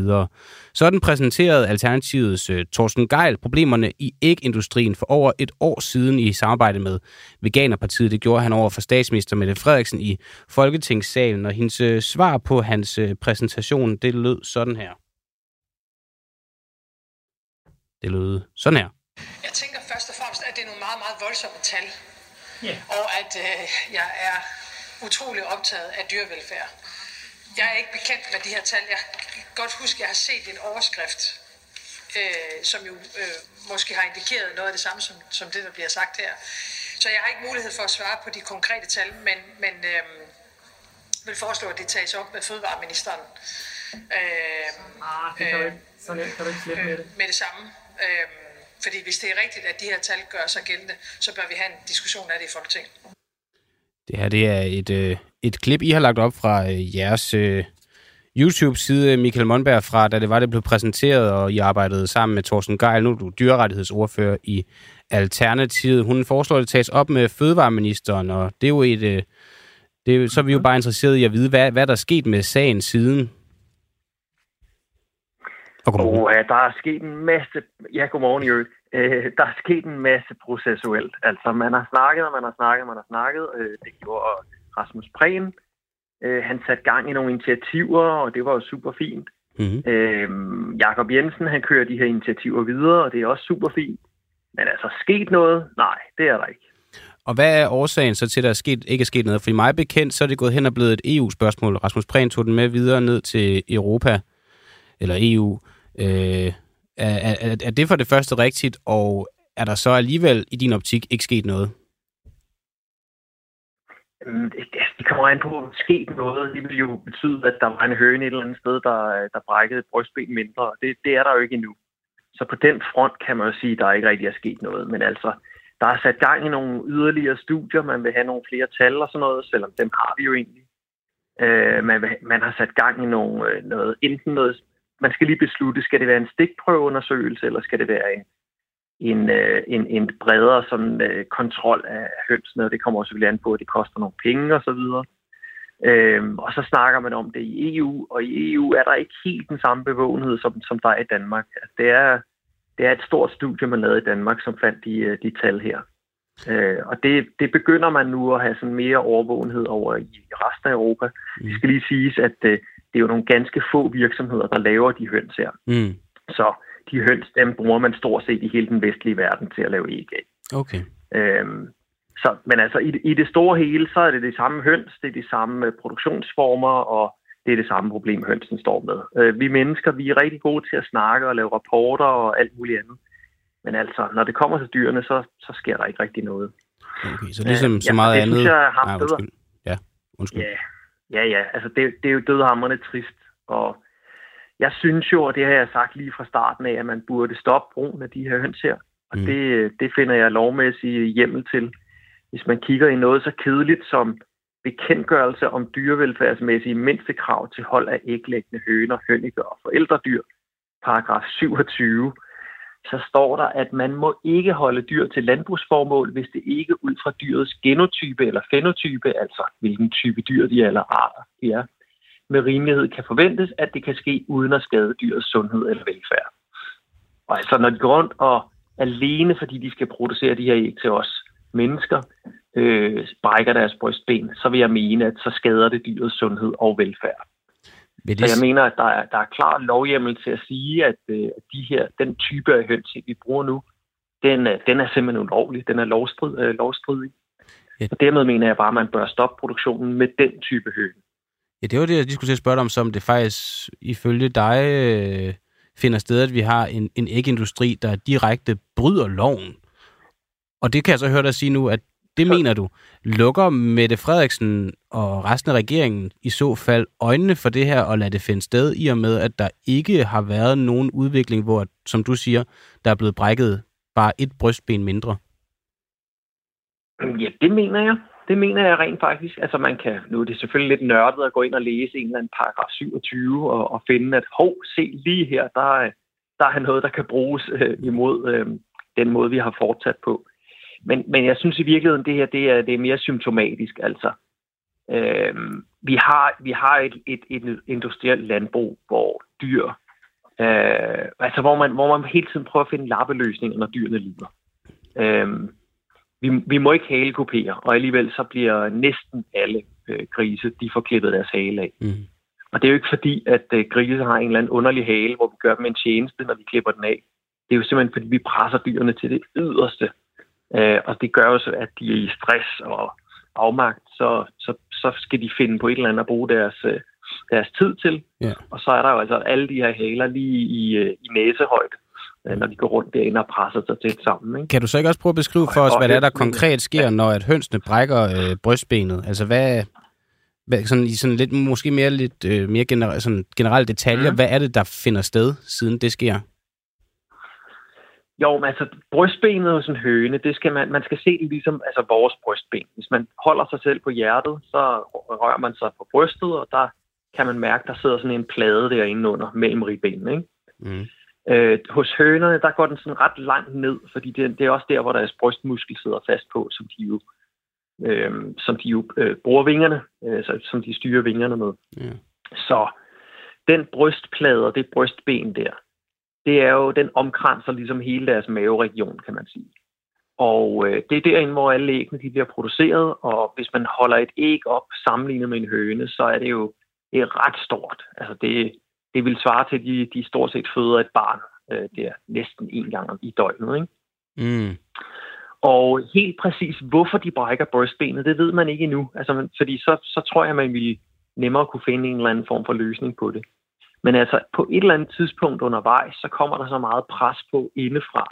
[SPEAKER 2] Sådan præsenterede Alternativets øh, uh, Thorsten Geil problemerne i ægindustrien for over et år siden i samarbejde med Veganerpartiet. Det gjorde han over for statsminister Mette Frederiksen i Folketingssalen, og hendes uh, svar på hans uh, præsentation, det lød sådan her. Det lød sådan her.
[SPEAKER 7] Jeg tænker først og fremmest, at det er nogle meget, meget voldsomme tal, Yeah. Og at øh, jeg er utrolig optaget af dyrevelfærd. Jeg er ikke bekendt med de her tal. Jeg kan godt huske, at jeg har set en overskrift øh, som jo øh, måske har indikeret noget af det samme som, som det, der bliver sagt her. Så jeg har ikke mulighed for at svare på de konkrete tal, men, men øh, vil foreslå, at det tages op med fødevareministeren.
[SPEAKER 8] Øh, ah, det kan du ikke, så nemt kan du ikke slippe med det.
[SPEAKER 7] Med det samme. Øh, fordi hvis det er rigtigt, at de her tal gør sig gældende, så bør vi have en diskussion af det i Folketinget.
[SPEAKER 2] Det her det er et, øh, et klip, I har lagt op fra øh, jeres øh, YouTube-side, Michael Monberg, fra da det var, det blev præsenteret, og I arbejdede sammen med Thorsten Geil. Nu er du dyrerettighedsordfører i Alternativet. Hun foreslår, at det tages op med fødevareministeren, og det er jo et... Øh, det er, så er vi jo bare interesseret i at vide, hvad, hvad der er sket med sagen siden.
[SPEAKER 9] Og ja, der er sket en masse... Ja, godmorgen, Jørgen. Øh, der er sket en masse processuelt. Altså, man har snakket, og man har snakket, man har snakket. Øh, det gjorde Rasmus Prehn. Øh, han satte gang i nogle initiativer, og det var jo super fint. Mm-hmm. Øh, Jakob Jensen, han kører de her initiativer videre, og det er også super fint. Men altså, sket noget? Nej, det er der ikke.
[SPEAKER 2] Og hvad er årsagen så til, at der er sket, ikke er sket noget? For i mig bekendt, så er det gået hen og blevet et EU-spørgsmål. Rasmus Prehn tog den med videre ned til Europa, eller EU. Øh, er, er, er det for det første rigtigt, og er der så alligevel i din optik ikke sket noget?
[SPEAKER 9] Mm, det kommer an på, at sket noget. Det vil jo betyde, at der var en høne et eller andet sted, der, der brækkede brystben mindre. Det, det er der jo ikke endnu. Så på den front kan man jo sige, at der ikke rigtig er sket noget. Men altså, der er sat gang i nogle yderligere studier. Man vil have nogle flere tal og sådan noget, selvom dem har vi jo egentlig. Øh, man, vil, man har sat gang i nogle, øh, noget, enten noget man skal lige beslutte, skal det være en stikprøveundersøgelse, eller skal det være en, en, øh, en, en bredere sådan, øh, kontrol af hønsene, og det kommer også selvfølgelig an på, at det koster nogle penge osv. Øhm, og så snakker man om det i EU, og i EU er der ikke helt den samme bevågenhed, som, som der er i Danmark. Altså, det, er, det er et stort studie, man lavede i Danmark, som fandt de, øh, de tal her. Øh, og det, det begynder man nu at have sådan mere overvågenhed over i resten af Europa. Mm. Det skal lige siges, at det er jo nogle ganske få virksomheder, der laver de høns her. Mm. Så de høns, dem bruger man stort set i hele den vestlige verden til at lave æg af.
[SPEAKER 2] Okay.
[SPEAKER 9] Øhm, så, men altså i, i det store hele, så er det det samme høns, det er de samme øh, produktionsformer, og det er det samme problem, hønsen står med. Øh, vi mennesker, vi er rigtig gode til at snakke og lave rapporter og alt muligt andet. Men altså, når det kommer til dyrene, så, så sker der ikke rigtig noget.
[SPEAKER 2] Okay, så ligesom øh, så meget ja, det, andet... Synes
[SPEAKER 9] jeg har
[SPEAKER 2] Nej, undskyld. Ja, undskyld.
[SPEAKER 9] Ja, Ja, ja, altså det, det er jo dødhammerne trist, og jeg synes jo, og det har jeg sagt lige fra starten af, at man burde stoppe brugen af de her høns her, og mm. det, det finder jeg lovmæssig hjemmel til. Hvis man kigger i noget så kedeligt som bekendtgørelse om dyrevelfærdsmæssige mindstekrav til hold af æglæggende høner, høniger og forældredyr, paragraf 27, så står der, at man må ikke holde dyr til landbrugsformål, hvis det ikke ud fra dyrets genotype eller fenotype, altså hvilken type dyr de er eller arter de er, med rimelighed kan forventes, at det kan ske uden at skade dyrets sundhed eller velfærd. Og altså når de går rundt og alene fordi de skal producere de her æg til os mennesker, øh, brækker deres brystben, så vil jeg mene, at så skader det dyrets sundhed og velfærd. Det... Så jeg mener, at der er, der er klar lovhjemmel til at sige, at øh, de her, den type af høns, vi bruger nu, den, den er simpelthen ulovlig. Den er lovstrid, øh, lovstridig. Ja. Og dermed mener jeg bare, at man bør stoppe produktionen med den type høn.
[SPEAKER 2] Ja, det var det, jeg lige skulle spørge dig om, som det faktisk ifølge dig øh, finder sted, at vi har en, en ægindustri, der direkte bryder loven. Og det kan jeg så høre dig sige nu, at det mener du. Lukker Mette Frederiksen og resten af regeringen i så fald øjnene for det her og lader det finde sted i og med, at der ikke har været nogen udvikling, hvor, som du siger, der er blevet brækket bare et brystben mindre?
[SPEAKER 9] Ja, det mener jeg. Det mener jeg rent faktisk. Altså man kan, nu er det selvfølgelig lidt nørdet at gå ind og læse en eller anden paragraf 27 og, og finde, at hov, se lige her, der er, der er noget, der kan bruges øh, imod øh, den måde, vi har fortsat på. Men, men jeg synes i virkeligheden, det her det er, det er mere symptomatisk. Altså, øh, vi har, vi har et, et, et industrielt landbrug, hvor dyr, øh, altså hvor man, hvor man hele tiden prøver at finde lappeløsninger, når dyrene lider. Øh, vi, vi må ikke halekopere, og alligevel så bliver næsten alle øh, grise, de får klippet deres hale af. Mm. Og det er jo ikke fordi, at øh, grise har en eller anden underlig hale, hvor vi gør dem en tjeneste, når vi klipper den af. Det er jo simpelthen, fordi vi presser dyrene til det yderste. Øh, og det gør jo så, at de er i stress og afmagt, så, så, så skal de finde på et eller andet at bruge deres, øh, deres tid til. Ja. Og så er der jo altså alle de her haler lige i, øh, i næsehøjde. øh, når de går rundt derinde og presser sig tæt sammen. Ikke?
[SPEAKER 2] Kan du så ikke også prøve at beskrive for os, hvad det er, der konkret sker, når at hønsene brækker øh, brystbenet? Altså hvad, hvad sådan, i sådan lidt, måske mere, lidt, øh, mere gener, sådan generelle detaljer, mm. hvad er det, der finder sted, siden det sker?
[SPEAKER 9] Jo, men altså brystbenet hos en høne, det skal man, man skal se det ligesom altså vores brystben. Hvis man holder sig selv på hjertet, så rører man sig på brystet, og der kan man mærke, der sidder sådan en plade derinde under mellem ribbenene. Ikke? Mm. Øh, hos hønerne, der går den sådan ret langt ned, fordi det, det er også der, hvor deres brystmuskel sidder fast på, som de jo, øh, som de jo øh, bruger vingerne, øh, så, som de styrer vingerne med. Mm. Så den brystplade og det brystben der, det er jo, den omkranser ligesom hele deres maveregion, kan man sige. Og øh, det er derinde, hvor alle æggene de bliver produceret, og hvis man holder et æg op sammenlignet med en høne, så er det jo det er ret stort. Altså det, det vil svare til, at de, de stort set føder et barn øh, der næsten en gang i døgnet. Ikke? Mm. Og helt præcis, hvorfor de brækker brystbenet, det ved man ikke endnu. Altså, fordi så, så tror jeg, man vil nemmere kunne finde en eller anden form for løsning på det. Men altså, på et eller andet tidspunkt undervejs, så kommer der så meget pres på indefra.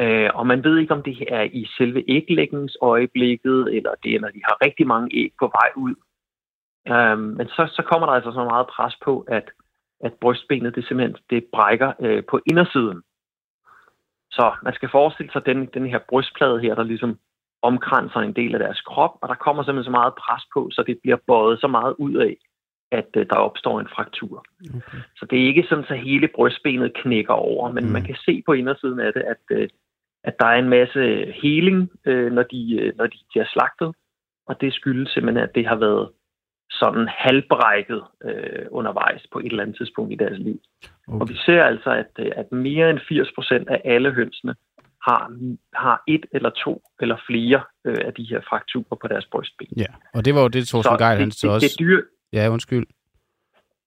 [SPEAKER 9] Øh, og man ved ikke, om det er i selve æglægningsøjeblikket, eller det er, når de har rigtig mange æg på vej ud. Øh, men så, så kommer der altså så meget pres på, at, at brystbenet det simpelthen det brækker øh, på indersiden. Så man skal forestille sig den, den her brystplade her, der ligesom omkranser en del af deres krop, og der kommer simpelthen så meget pres på, så det bliver bøjet så meget ud af, at øh, der opstår en fraktur. Okay. Så det er ikke sådan, at hele brystbenet knækker over, men mm. man kan se på indersiden af det, at, øh, at der er en masse heling, øh, når, de, øh, når de bliver slagtet, og det skyldes simpelthen, at det har været sådan halvbrækket øh, undervejs på et eller andet tidspunkt i deres liv. Okay. Og vi ser altså, at, at mere end 80 procent af alle hønsene har, har et eller to eller flere øh, af de her frakturer på deres brystben.
[SPEAKER 2] Ja, og det var jo det, Thorsten Geil, han så også... Det, det dyr... Ja, undskyld.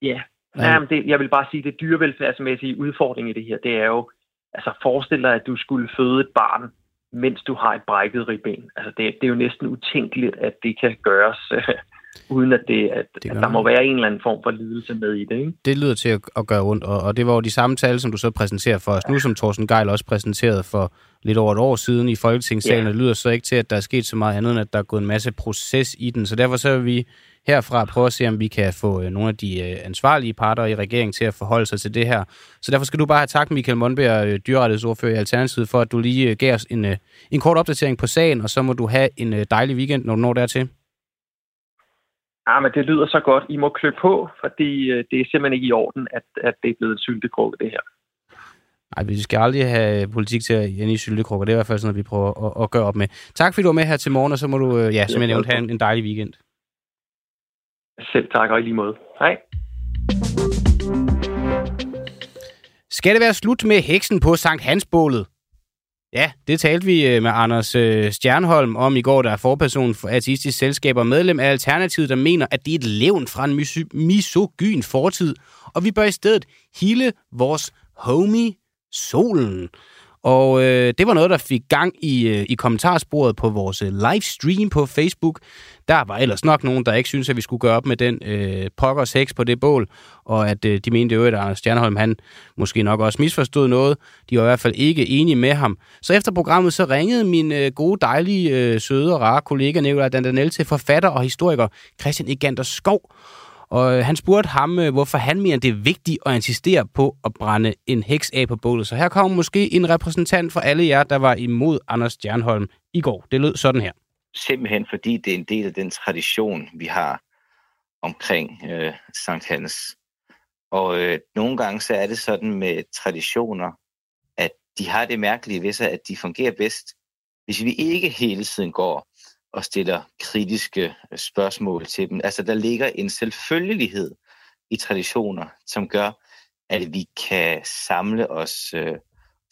[SPEAKER 9] Ja, ja men det, jeg vil bare sige, det dyrevelfærdsmæssige udfordring i det her, det er jo, altså forestil dig, at du skulle føde et barn, mens du har et brækket ribben. Altså det, det er jo næsten utænkeligt, at det kan gøres øh, uden at, det, at, det at der må være en eller anden form for lidelse med i det. Ikke?
[SPEAKER 2] Det lyder til at, at gøre ondt, og, og det var jo de samme tal, som du så præsenterer for os ja. nu, som Thorsten Geil også præsenterede for lidt over et år siden i Folketingssalen. Ja. Det lyder så ikke til, at der er sket så meget andet, end at der er gået en masse proces i den. Så derfor så vil vi herfra prøve at se, om vi kan få øh, nogle af de øh, ansvarlige parter i regeringen til at forholde sig til det her. Så derfor skal du bare have tak, Michael Monberg, øh, dyrrettighedsordfører i Alternativet, for at du lige gav os en, en kort opdatering på sagen, og så må du have en dejlig weekend, når du når dertil.
[SPEAKER 9] Ja, men det lyder så godt. I må klø på, fordi det er simpelthen ikke i orden, at, at det er blevet en syltekrukke, det her.
[SPEAKER 2] Nej, vi skal aldrig have politik til at ende i syltekrukker. Det er i hvert fald sådan, at vi prøver at, at gøre op med. Tak fordi du var med her til morgen, og så må du, ja, som jeg nævnte, have en, en dejlig weekend.
[SPEAKER 9] Selv tak, og i lige måde. Hej.
[SPEAKER 2] Skal det være slut med heksen på Sankt Hansbålet? Ja, det talte vi øh, med Anders øh, Stjernholm om i går, der er forperson for Artistisk Selskab og medlem af Alternativet, der mener, at det er et levn fra en misogyn fortid, og vi bør i stedet hele vores homie solen. Og øh, det var noget, der fik gang i, øh, i kommentarsporet på vores øh, livestream på Facebook. Der var ellers nok nogen, der ikke synes at vi skulle gøre op med den øh, pokkers heks på det bål, og at øh, de mente jo, at Anders Stjernholm, han måske nok også misforstod noget. De var i hvert fald ikke enige med ham. Så efter programmet, så ringede min øh, gode, dejlige, øh, søde og rare kollega Nicolai Dandanel til forfatter og historiker Christian Egander Skov, og øh, han spurgte ham, øh, hvorfor han mener, det er vigtigt at insistere på at brænde en heks af på bålet. Så her kommer måske en repræsentant for alle jer, der var imod Anders Stjernholm i går. Det lød sådan her.
[SPEAKER 10] Simpelthen fordi det er en del af den tradition, vi har omkring øh, Sankt Hans. Og øh, nogle gange så er det sådan med traditioner, at de har det mærkelige ved sig, at de fungerer bedst, hvis vi ikke hele tiden går og stiller kritiske øh, spørgsmål til dem. Altså der ligger en selvfølgelighed i traditioner, som gør, at vi kan samle os, øh,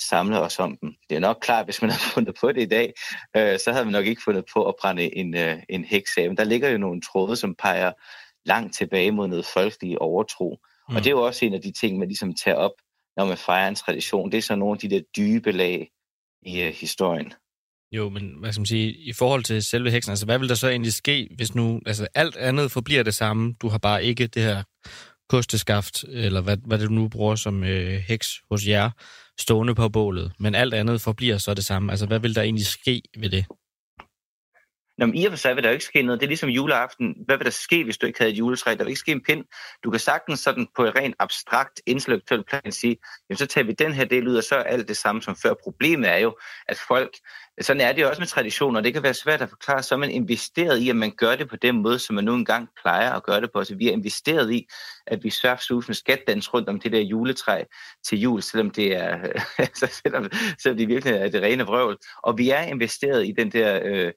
[SPEAKER 10] samle os om dem. Det er nok klart, hvis man har fundet på det i dag, øh, så havde man nok ikke fundet på at brænde en, øh, en heks af. Men der ligger jo nogle tråde, som peger langt tilbage mod noget folkelig overtro. Mm. Og det er jo også en af de ting, man ligesom tager op, når man fejrer en tradition. Det er så nogle af de der dybe lag i øh, historien.
[SPEAKER 5] Jo, men hvad skal man sige, i forhold til selve heksen, altså hvad vil der så egentlig ske, hvis nu, altså alt andet forbliver det samme, du har bare ikke det her kosteskaft, eller hvad, hvad det du nu bruger som øh, heks hos jer, stående på bålet, men alt andet forbliver så det samme. Altså, hvad vil der egentlig ske ved det?
[SPEAKER 10] Nå, men i og for sig vil der jo ikke ske noget. Det er ligesom juleaften. Hvad vil der ske, hvis du ikke havde et juletræ? Der vil ikke ske en pind. Du kan sagtens sådan på et rent abstrakt, intellektuel plan sige, jamen så tager vi den her del ud, og så er alt det samme som før. Problemet er jo, at folk, sådan er det jo også med traditioner, og det kan være svært at forklare, så er man investeret i, at man gør det på den måde, som man nu engang plejer at gøre det på. Så vi er investeret i, at vi sværfsusende med skatdans rundt om det der juletræ til jul, selvom det er, altså, selvom, selvom det virkelig er det rene vrøvl. Og vi er investeret i den der... Øh,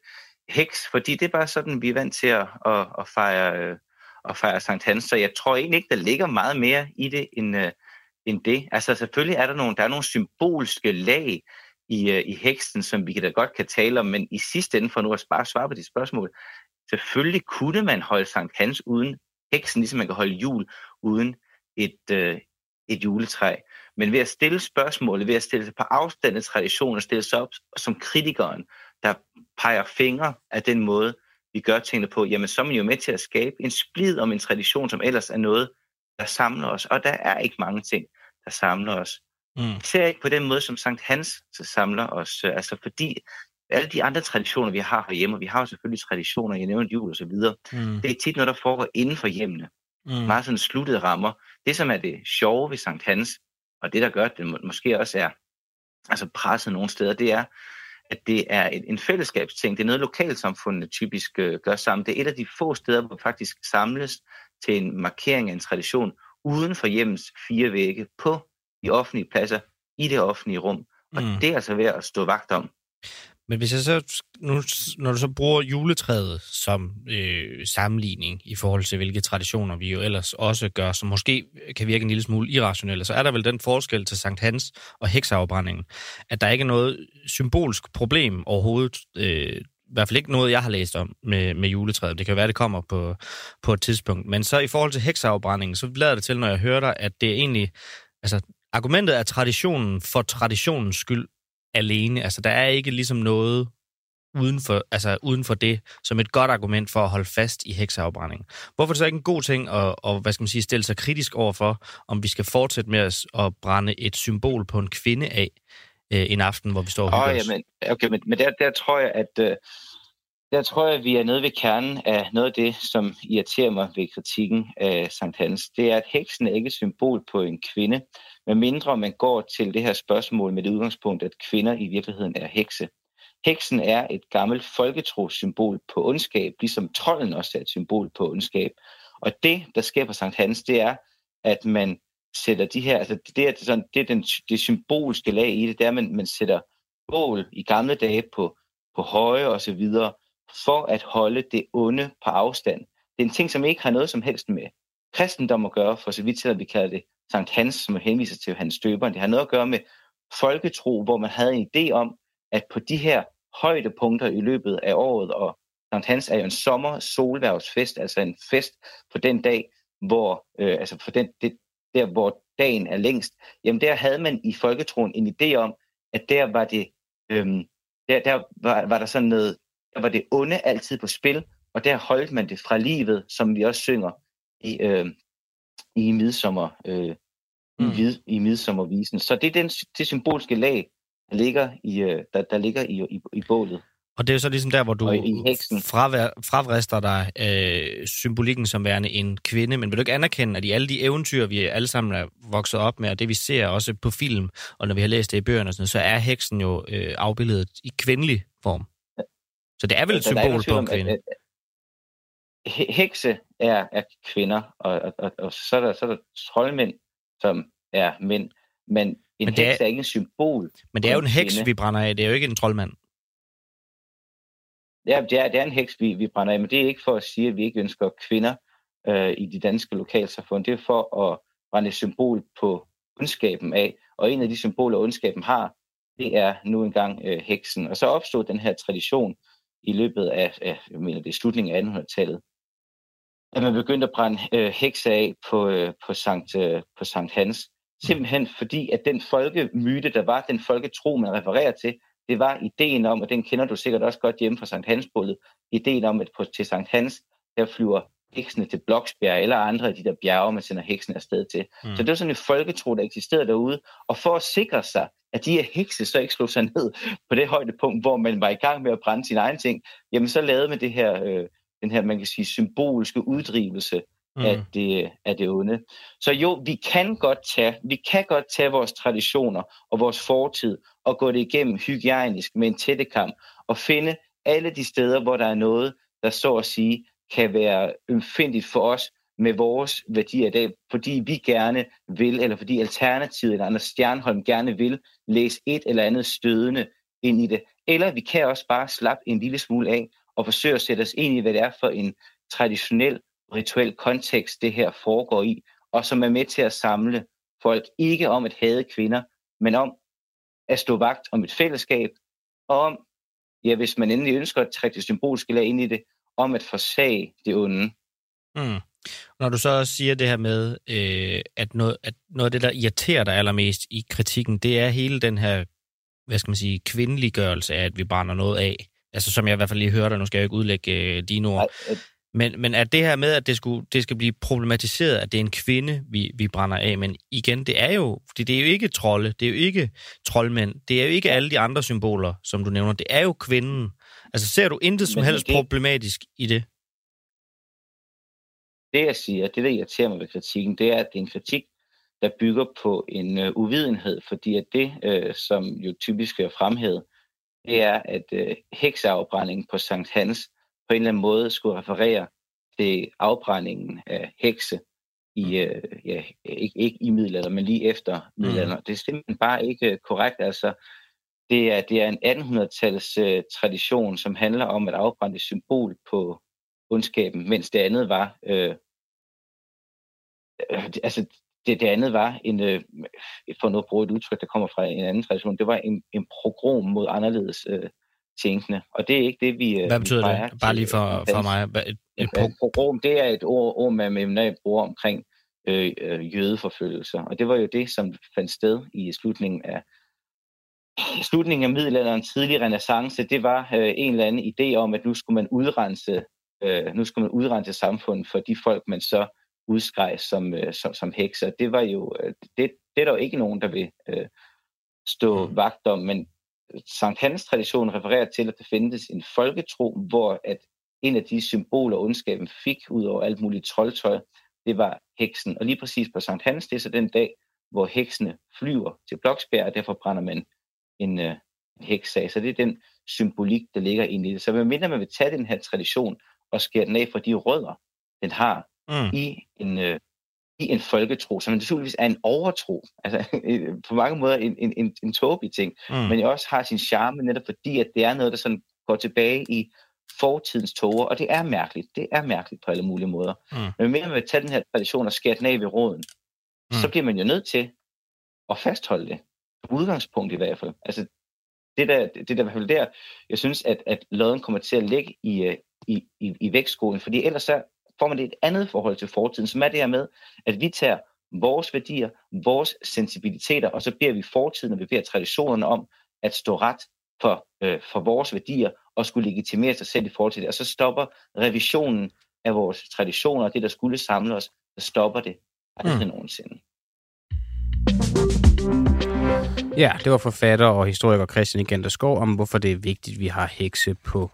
[SPEAKER 10] heks, fordi det er bare sådan, vi er vant til at, at, at fejre, øh, at fejre Sankt Hans. Så jeg tror egentlig ikke, der ligger meget mere i det end, øh, end det. Altså selvfølgelig er der nogle, der er nogle symbolske lag i, øh, i heksen, som vi da godt kan tale om, men i sidste ende, for nu at bare svare på de spørgsmål, selvfølgelig kunne man holde Sankt Hans uden heksen, ligesom man kan holde jul uden et, øh, et juletræ. Men ved at stille spørgsmålet, ved at stille sig på afstand af traditioner, stille sig op som kritikeren, der peger fingre af den måde, vi gør tingene på, jamen så er man jo med til at skabe en splid om en tradition, som ellers er noget, der samler os. Og der er ikke mange ting, der samler os. Mm. ser ikke på den måde, som Sankt Hans så samler os. Altså fordi alle de andre traditioner, vi har herhjemme, og vi har jo selvfølgelig traditioner, jeg nævnte jul og så videre, mm. det er tit noget, der foregår inden for hjemmene. Mm. Meget sådan sluttede rammer. Det, som er det sjove ved Sankt Hans, og det, der gør, at det må, måske også er altså presset nogle steder, det er, at det er en, en fællesskabsting. Det er noget, lokalsamfundene typisk øh, gør sammen. Det er et af de få steder, hvor faktisk samles til en markering af en tradition uden for hjemmets fire vægge på de offentlige pladser i det offentlige rum. Og mm. det er altså ved at stå vagt om.
[SPEAKER 5] Men hvis jeg så, nu, når du så bruger juletræet som øh, sammenligning i forhold til, hvilke traditioner vi jo ellers også gør, som måske kan virke en lille smule irrationelle, så er der vel den forskel til Sankt Hans og hekseafbrændingen, at der ikke er noget symbolsk problem overhovedet, øh, i hvert fald ikke noget, jeg har læst om med, med juletræet. Det kan være, det kommer på, på et tidspunkt. Men så i forhold til hekseafbrændingen, så lader det til, når jeg hører dig, at det er egentlig... Altså, argumentet er traditionen for traditionens skyld, alene. Altså, der er ikke ligesom noget uden for, altså, uden for det, som et godt argument for at holde fast i hekseafbrænding. Hvorfor er det så ikke en god ting at, at hvad skal man sige, stille sig kritisk over for, om vi skal fortsætte med at, at brænde et symbol på en kvinde af øh, en aften, hvor vi står og
[SPEAKER 10] oh, ja, men, Okay, men, men der, der tror jeg, at øh, der tror jeg, at vi er nede ved kernen af noget af det, som irriterer mig ved kritikken af Sankt Hans. Det er, at heksen er ikke et symbol på en kvinde, men mindre man går til det her spørgsmål med det udgangspunkt, at kvinder i virkeligheden er hekse. Heksen er et gammelt folketrosymbol på ondskab, ligesom trolden også er et symbol på ondskab. Og det, der sker på Sankt Hans, det er, at man sætter de her, altså det er, sådan, det, er den, det symbolske lag i det, det er, at man, man sætter bål i gamle dage på, på høje og så videre, for at holde det onde på afstand. Det er en ting, som ikke har noget som helst med kristendom at gøre, for så vidt til at vi kalder det Sankt Hans, som henviser til hans støberen. Det har noget at gøre med folketro, hvor man havde en idé om, at på de her højdepunkter i løbet af året, og Sankt Hans er jo en sommer solværvsfest, altså en fest på den dag, hvor, øh, altså for den, det, der hvor dagen er længst, jamen der havde man i folketroen en idé om, at der var det, øhm, der, der var, var der sådan noget, der var det onde altid på spil, og der holdt man det fra livet, som vi også synger i, øh, i midsommer, øh, mm. i, i midsommervisen. Så det er den, det symbolske lag, der ligger i, øh, der, der ligger i, i, i bålet.
[SPEAKER 5] Og det er jo så ligesom der, hvor du fravrister dig øh, symbolikken som værende en kvinde, men vil du ikke anerkende, at i alle de eventyr, vi alle sammen er vokset op med, og det vi ser også på film, og når vi har læst det i bøgerne, sådan, så er heksen jo øh, afbildet i kvindelig form. Så det er vel et symbol på en kvinde? At,
[SPEAKER 10] at, hekse er, er kvinder, og, og, og, og så, er der, så er der troldmænd, som er mænd. Men en men heks er, er ikke en symbol.
[SPEAKER 5] Men det er jo en, en heks, vi brænder af. Det er jo ikke en troldmand.
[SPEAKER 10] Ja, det er, det er en heks, vi, vi brænder af. Men det er ikke for at sige, at vi ikke ønsker kvinder øh, i de danske lokalsamfund. Det er for at brænde et symbol på ondskaben af. Og en af de symboler, ondskaben har, det er nu engang øh, heksen. Og så opstod den her tradition i løbet af, af jeg mener, det er slutningen af 1800-tallet, at man begyndte at brænde øh, hekse af på, øh, på, Sankt, øh, på Sankt Hans. Simpelthen fordi, at den folkemyte, der var, den folketro, man refererer til, det var ideen om, og den kender du sikkert også godt hjemme fra Sankt Hans-bålet, ideen om, at på, til Sankt Hans, der flyver heksene til Bloksbjerg eller andre af de der bjerge, man sender heksene afsted til. Mm. Så det var sådan en folketro, der eksisterede derude. Og for at sikre sig, at de her hekse så ikke slog sig ned på det højdepunkt, hvor man var i gang med at brænde sin egen ting, jamen så lavede man det her, øh, den her, man kan sige, symbolske uddrivelse mm. af, det, af det onde. Så jo, vi kan godt tage, vi kan godt tage vores traditioner og vores fortid og gå det igennem hygiejnisk med en tættekam og finde alle de steder, hvor der er noget, der så at sige kan være ømfindigt for os med vores værdier i dag, fordi vi gerne vil, eller fordi Alternativet eller Anders Stjernholm gerne vil læse et eller andet stødende ind i det. Eller vi kan også bare slappe en lille smule af og forsøge at sætte os ind i, hvad det er for en traditionel, rituel kontekst, det her foregår i, og som er med til at samle folk ikke om at hade kvinder, men om at stå vagt om et fællesskab, og om, ja, hvis man endelig ønsker at trække det symbolske lag ind i det, om at forsage det onde.
[SPEAKER 5] Mm. Når du så siger det her med, øh, at, noget, at noget af det, der irriterer dig allermest i kritikken, det er hele den her, hvad skal man sige, kvindeliggørelse af, at vi brænder noget af. Altså som jeg i hvert fald lige hørte, nu skal jeg jo ikke udlægge øh, dine ord. Nej, men, men er det her med, at det, skulle, det skal blive problematiseret, at det er en kvinde, vi, vi brænder af, men igen, det er jo, fordi det er jo ikke trolde, det er jo ikke troldmænd, det er jo ikke alle de andre symboler, som du nævner, det er jo kvinden. Altså ser du intet som helst det, problematisk i det?
[SPEAKER 10] Det jeg siger, det der irriterer mig ved kritikken, det er, at det er en kritik, der bygger på en uh, uvidenhed, fordi at det, uh, som jo typisk er fremhævet, det er, at uh, hekseafbrændingen på Sankt Hans på en eller anden måde skulle referere til afbrændingen af hekse i, mm. øh, ja, ikke, ikke i middelalder, men lige efter middelalder. Mm. Det er simpelthen bare ikke øh, korrekt. Altså, det er, det er en 1800-tals øh, tradition, som handler om at afbrænde et symbol på ondskaben, mens det andet var øh, øh, altså det, det andet var en, øh, for nu at bruge et udtryk, der kommer fra en anden tradition, det var en, en progrom mod anderledes øh, tænkende. Og det er ikke det, vi...
[SPEAKER 5] Øh, Hvad betyder vi det? Bare lige for, for mig. Et,
[SPEAKER 10] et pogrom, det er et ord, ord man med bruger omkring øh, øh, jødeforfølgelser. Og det var jo det, som fandt sted i slutningen af slutningen af middelalderen, tidlig renaissance, det var øh, en eller anden idé om, at nu skulle man udrense, øh, nu skulle man udrense samfundet for de folk, man så udskreg som, øh, som, som hekser. Det var jo, øh, det, det er der jo ikke nogen, der vil øh, stå mm. vagt om, men Sankt Hans tradition refererer til, at der findes en folketro, hvor at en af de symboler, ondskaben fik ud over alt muligt troldtøj, det var heksen. Og lige præcis på Sankt Hans, det er så den dag, hvor heksene flyver til Bloksbjerg, og derfor brænder man en, øh, en heksag. Så det er den symbolik, der ligger inde i det. Så hvad mindre man vil tage den her tradition og skære den af fra de rødder, den har mm. i en, øh, i en folketro, som naturligvis er en overtro, altså på mange måder en, en, en, en tåbig ting, mm. men også har sin charme netop fordi, at det er noget, der sådan går tilbage i fortidens toger, og det er mærkeligt. Det er mærkeligt på alle mulige måder. Mm. Men når man vil tage den her tradition og skære den af ved råden, mm. så bliver man jo nødt til at fastholde det. Udgangspunkt i hvert fald. Altså, det der, det der i hvert fald der, jeg synes, at, at lodden kommer til at ligge i, øh, i, i, i vægtskolen, fordi ellers så får man et andet forhold til fortiden, som er det her med, at vi tager vores værdier, vores sensibiliteter, og så beder vi fortiden, og vi beder traditionerne om at stå ret for, øh, for vores værdier, og skulle legitimere sig selv i forhold til det. Og så stopper revisionen af vores traditioner, og det, der skulle samle os, så stopper det aldrig mm. nogensinde.
[SPEAKER 2] Ja, det var forfatter og historiker Christian Igenter om, hvorfor det er vigtigt, at vi har hekse på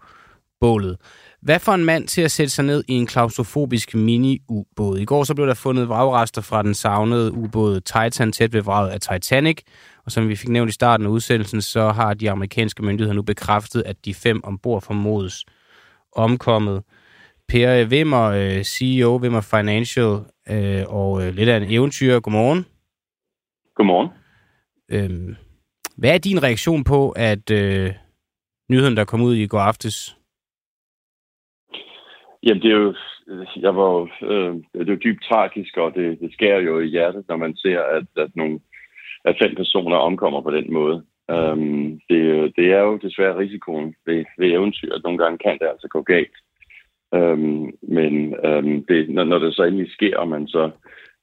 [SPEAKER 2] bålet. Hvad for en mand til at sætte sig ned i en klaustrofobisk mini-ubåd? I går så blev der fundet vragrester fra den savnede ubåd Titan tæt ved vraget af Titanic. Og som vi fik nævnt i starten af udsendelsen, så har de amerikanske myndigheder nu bekræftet, at de fem ombord formodes omkommet. Per Vimmer, øh, CEO Vimmer Financial øh, og øh, lidt af en eventyr. Godmorgen.
[SPEAKER 11] Godmorgen. Øhm,
[SPEAKER 2] hvad er din reaktion på, at øh, nyheden, der kom ud i går aftes,
[SPEAKER 11] Jamen, det er jo, jeg var jo, øh, det er jo dybt tragisk, og det, det skærer jo i hjertet, når man ser, at, at nogle af fem personer omkommer på den måde. Øhm, det, det er jo desværre risikoen ved, ved eventyr, at nogle gange kan det altså gå galt. Øhm, men øhm, det, når, når det så endelig sker, og man så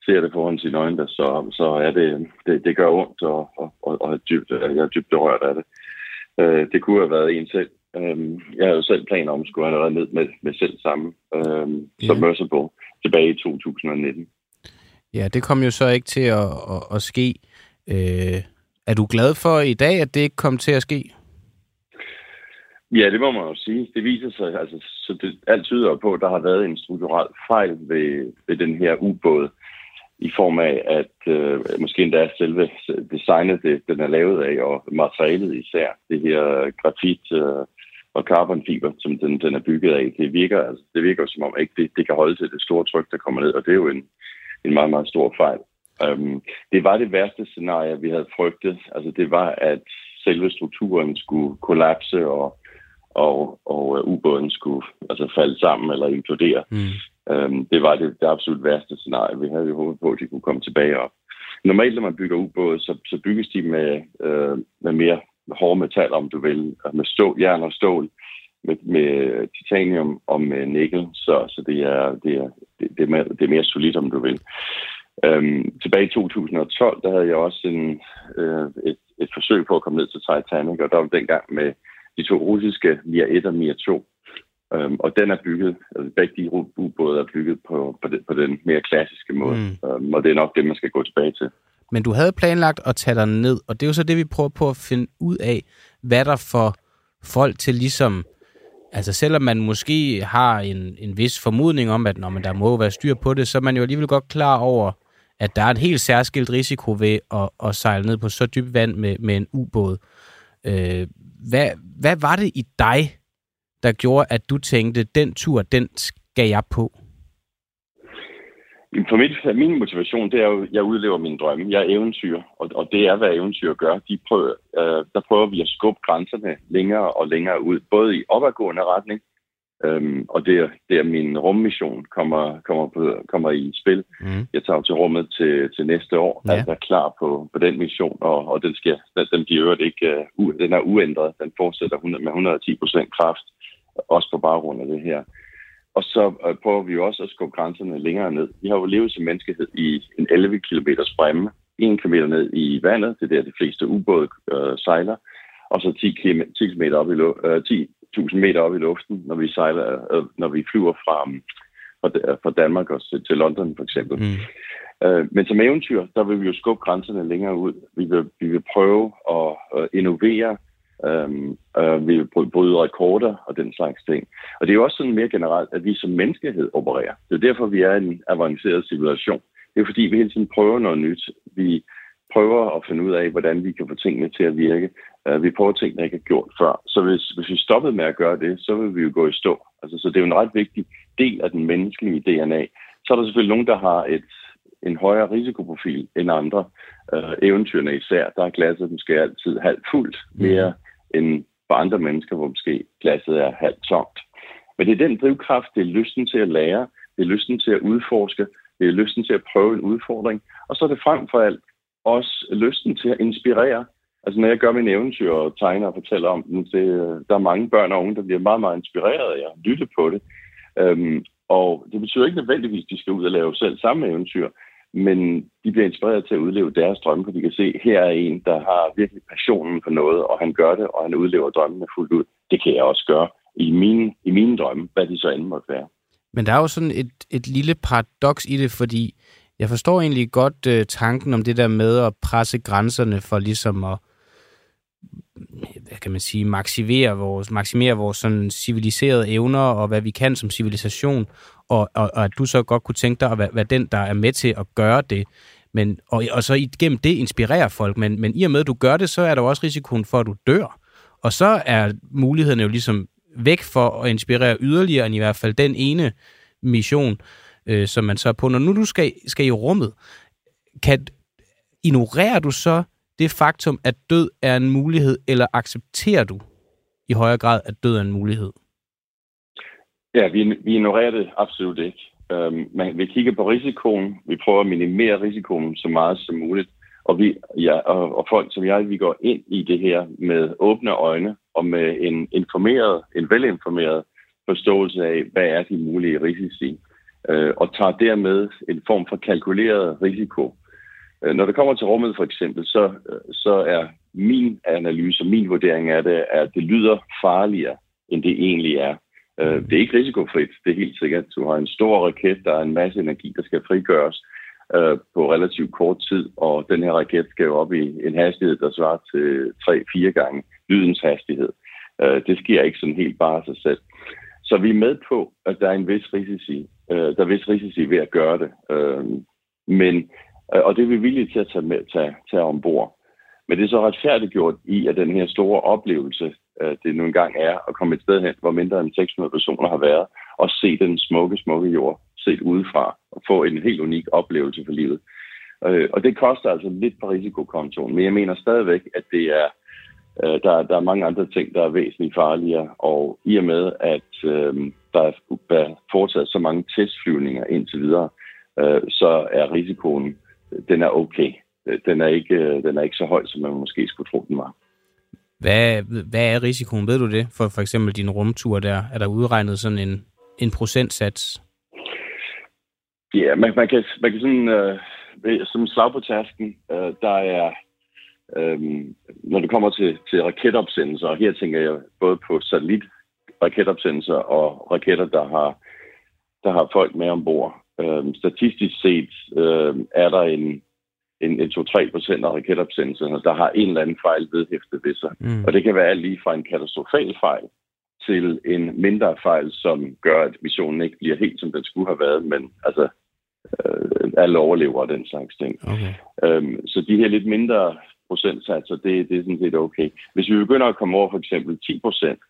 [SPEAKER 11] ser det foran sine øjne, så, så er det, det, det gør ondt, og, og, og, og dybt, jeg er dybt berørt af det. Uh, det kunne have været en selv, Øhm, jeg havde jo selv planer om at skulle allerede ned med, med selv samme øhm, ja. submersible tilbage i 2019.
[SPEAKER 2] Ja, det kom jo så ikke til at, at, at ske. Øh, er du glad for i dag, at det ikke kom til at ske?
[SPEAKER 11] Ja, det må man jo sige. Det viser sig, altså, så det, alt tyder på, at der har været en strukturel fejl ved, ved den her ubåd, i form af, at øh, måske endda selve designet, det, den er lavet af, og materialet især, det her grafit øh, og carbonfiber, som den, den er bygget af, det virker, altså, det virker som om ikke det, det kan holde til det store tryk, der kommer ned, og det er jo en, en meget, meget stor fejl. Um, det var det værste scenarie, vi havde frygtet. Altså det var, at selve strukturen skulle kollapse, og og, og øh, ubåden skulle altså falde sammen eller implodere. Mm. Øhm, det var det, det absolut værste scenarie. Vi havde jo håbet på, at de kunne komme tilbage op. Normalt, når man bygger ubåde, så, så bygges de med, øh, med mere hårde metal, om du vil, med stål, jern og stål, med, med titanium og med nikkel, så, så det, er, det, er, det, det, er mere, det er mere solidt, om du vil. Øhm, tilbage i 2012, der havde jeg også en, øh, et, et forsøg på at komme ned til Titanic, og der var dengang med de to russiske Mir 1 og Mir 2. Um, og den er bygget, altså begge de ubåde er bygget på, på, den, på den mere klassiske måde. Mm. Um, og det er nok det, man skal gå tilbage til.
[SPEAKER 2] Men du havde planlagt at tage dig ned, og det er jo så det, vi prøver på at finde ud af, hvad der får folk til ligesom... Altså selvom man måske har en, en vis formodning om, at når man der må være styr på det, så er man jo alligevel godt klar over, at der er en helt særskilt risiko ved at, at sejle ned på så dybt vand med, med en ubåd. Øh, hvad, hvad var det i dig, der gjorde, at du tænkte, den tur, den skal jeg på?
[SPEAKER 11] For mit, min motivation, det er jo, at jeg udlever min drømme. Jeg er eventyr, og, og det er, hvad eventyr gør. De prøver, øh, der prøver vi at skubbe grænserne længere og længere ud, både i opadgående retning, Øhm, og det er, det er min rummission kommer, kommer, på, kommer i spil. Mm. Jeg tager til rummet til, til næste år, ja. er klar på, på den mission, og, og den, skal, den, den bliver ikke uh, den er uændret. Den fortsætter 100, med 110 procent kraft, også på baggrund af det her. Og så uh, prøver vi jo også at skubbe grænserne længere ned. Vi har jo levet som menneskehed i en 11 km bremme, 1 km ned i vandet, det er der de fleste ubåde uh, sejler, og så 10 km, 10 km op i uh, 10 1000 meter op i luften, når vi sejler, øh, når vi flyver fra, fra, fra Danmark og til London for eksempel. Mm. Øh, men som eventyr, der vil vi jo skubbe grænserne længere ud. Vi vil, vi vil prøve at uh, innovere, Øhm, øh, vi bryder rekorder og den slags ting. Og det er jo også sådan mere generelt, at vi som menneskehed opererer. Det er derfor, vi er en avanceret civilisation. Det er fordi, vi hele tiden prøver noget nyt. Vi prøver at finde ud af, hvordan vi kan få tingene til at virke. Uh, vi prøver ting, der ikke er gjort før. Så hvis, hvis vi stoppede med at gøre det, så vil vi jo gå i stå. Altså, så det er jo en ret vigtig del af den menneskelige DNA. Så er der selvfølgelig nogen, der har et, en højere risikoprofil end andre. Uh, eventyrene især, der er glasset måske altid halvt fuldt mere mm end for andre mennesker, hvor måske glasset er halvt tomt. Men det er den drivkraft, det er lysten til at lære, det er lysten til at udforske, det er lysten til at prøve en udfordring, og så er det frem for alt også lysten til at inspirere. Altså når jeg gør min eventyr og tegner og fortæller om dem, det, der er mange børn og unge, der bliver meget, meget inspireret af at lytte på det. Øhm, og det betyder ikke nødvendigvis, at de skal ud og lave selv samme eventyr, men de bliver inspireret til at udleve deres drømme, for de kan se, at her er en, der har virkelig passionen for noget, og han gør det, og han udlever drømmene fuldt ud. Det kan jeg også gøre i mine, i mine drømme, hvad de så end måtte være.
[SPEAKER 2] Men der er jo sådan et, et lille paradoks i det, fordi jeg forstår egentlig godt øh, tanken om det der med at presse grænserne for ligesom at hvad kan man sige, maksimere vores, maksimere vores sådan civiliserede evner og hvad vi kan som civilisation, og, og, og at du så godt kunne tænke dig at være, være den, der er med til at gøre det, men, og, og så igennem det inspirere folk, men, men i og med, at du gør det, så er der også risikoen for, at du dør. Og så er mulighederne jo ligesom væk for at inspirere yderligere end i hvert fald den ene mission, øh, som man så er på. Når nu du skal, skal i rummet, kan, ignorerer du så det faktum, at død er en mulighed, eller accepterer du i højere grad, at død er en mulighed?
[SPEAKER 11] Ja, vi, vi ignorerer det absolut ikke. Øhm, man, vi kigger på risikoen, vi prøver at minimere risikoen så meget som muligt, og, vi, ja, og, og folk som jeg, vi går ind i det her med åbne øjne og med en informeret, en velinformeret forståelse af, hvad er de mulige risici øh, og tager dermed en form for kalkuleret risiko. Øh, når det kommer til rummet for eksempel, så, så er min analyse, min vurdering af det, at det lyder farligere end det egentlig er. Øh, det er ikke risikofrit, det er helt sikkert. Du har en stor raket, der er en masse energi, der skal frigøres øh, på relativt kort tid, og den her raket skal jo op i en hastighed, der svarer til 3-4 gange lydens hastighed. Øh, det sker ikke sådan helt bare af sig selv. Så vi er med på, at der er en vis risici, øh, der er vis risici ved at gøre det. Øh, men, øh, og det er vi villige til at tage, med, tage, tage ombord. Men det er så retfærdiggjort i, at den her store oplevelse, øh, det nu engang er at komme et sted hen, hvor mindre end 600 personer har været, og se den smukke, smukke jord set udefra, og få en helt unik oplevelse for livet. Øh, og det koster altså lidt på risikokontoen, men jeg mener stadigvæk, at det er Øh, der, der er mange andre ting, der er væsentligt farligere, og i og med, at øh, der er foretaget så mange testflyvninger indtil videre, øh, så er risikoen, den er okay. Øh, den er ikke, øh, den er ikke så høj, som man måske skulle tro, den var.
[SPEAKER 2] Hvad, hvad er risikoen? Ved du det for for eksempel din rumtur der? Er der udregnet sådan en, en procentsats?
[SPEAKER 11] Ja, man, man, kan, man kan sådan, øh, som slag på tasken, øh, der er øh, når det kommer til, til raketopsendelser, og her tænker jeg både på satellit-raketopsendelser og raketter, der har, der har folk med ombord. Øh, statistisk set øh, er der en, en, en 2-3 procent af raketopsendelserne, der har en eller anden fejl vedhæftet ved sig. Mm. Og det kan være alt lige fra en katastrofal fejl til en mindre fejl, som gør, at missionen ikke bliver helt, som den skulle have været, men altså, øh, alle overlever og den slags ting. Okay. Øhm, så de her lidt mindre procentsatser, det, det er sådan set okay. Hvis vi begynder at komme over for eksempel 10 procent,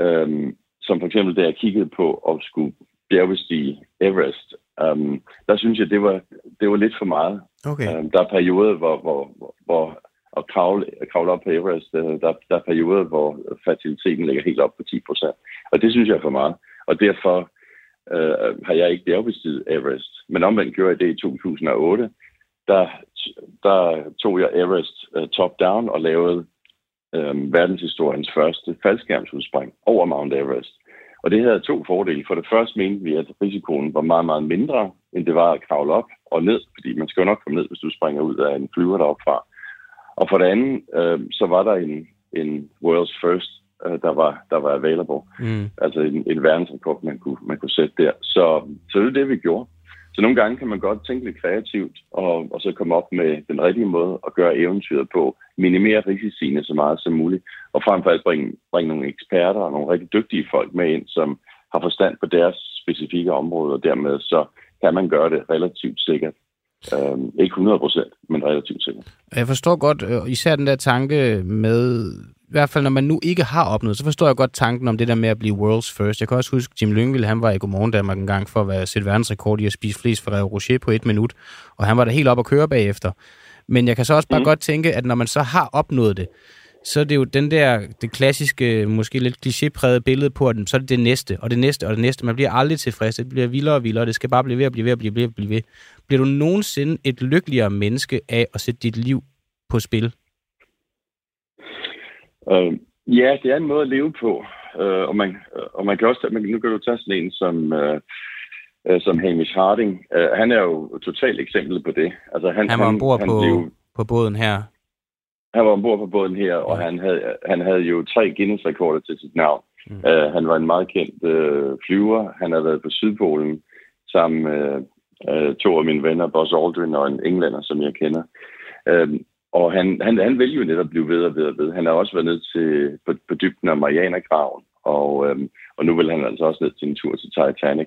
[SPEAKER 11] øhm, som for eksempel da jeg kiggede på at skulle bjergbestige Everest, øhm, der synes jeg, det var, det var lidt for meget. Okay. Øhm, der er perioder, hvor, hvor, hvor at kravle, at kravle op på Everest, øh, der, der er perioder, hvor fertiliteten ligger helt op på 10 procent. Og det synes jeg er for meget. Og derfor øh, har jeg ikke bjergbestiget Everest. Men omvendt gjorde jeg det i 2008, der, der tog jeg Everest uh, top-down og lavede um, verdenshistoriens første faldskærmsudspring over Mount Everest. Og det havde to fordele. For det første mente vi, at risikoen var meget, meget mindre, end det var at kravle op og ned, fordi man skal jo nok komme ned, hvis du springer ud af en flyver deroppe fra. Og for det andet, øh, så var der en, en world's first, øh, der, var, der var available. Mm. Altså en, en verdensrekord, man kunne, man kunne sætte der. Så, så det er det, vi gjorde. Så nogle gange kan man godt tænke lidt kreativt, og, og så komme op med den rigtige måde at gøre eventyret på, minimere risiciene så meget som muligt, og frem for alt bringe, bringe nogle eksperter og nogle rigtig dygtige folk med ind, som har forstand på deres specifikke område, og dermed så kan man gøre det relativt sikkert. Øhm, ikke 100 procent, men relativt sikkert.
[SPEAKER 2] Jeg forstår godt, øh, især den der tanke med i hvert fald når man nu ikke har opnået, så forstår jeg godt tanken om det der med at blive world's first. Jeg kan også huske, Jim Lyngvild, han var i Godmorgen Danmark en gang for at være sætte verdensrekord i at spise flest Ferrero Rocher på et minut, og han var da helt op at køre bagefter. Men jeg kan så også bare mm. godt tænke, at når man så har opnået det, så er det jo den der, det klassiske, måske lidt klichépræget billede på, at så er det det næste, og det næste, og det næste. Man bliver aldrig tilfreds. Det bliver vildere og vildere. Det skal bare blive ved at blive ved at blive ved at blive ved. Bliver du nogensinde et lykkeligere menneske af at sætte dit liv på spil?
[SPEAKER 11] Øh, ja, det er en måde at leve på, øh, og, man, og man kan også, man, nu kan du tage sådan en som, øh, øh, som Hamish Harding. Øh, han er jo totalt eksempel på det.
[SPEAKER 2] Altså, han, han var ombord han, på, han blev, på båden her.
[SPEAKER 11] Han var ombord på båden her, og han, havde, han havde jo tre Guinness-rekorder til sit navn. Mm. Uh, han var en meget kendt uh, flyver. Han havde været på Sydpolen sammen med uh, to af mine venner, Buzz Aldrin og en englænder, som jeg kender. Uh, og han, han, han vil jo netop blive ved og ved og ved. Han har også været ned til, på, på dybden af Marianergraven, og, øhm, og nu vil han altså også ned til en tur til Titanic.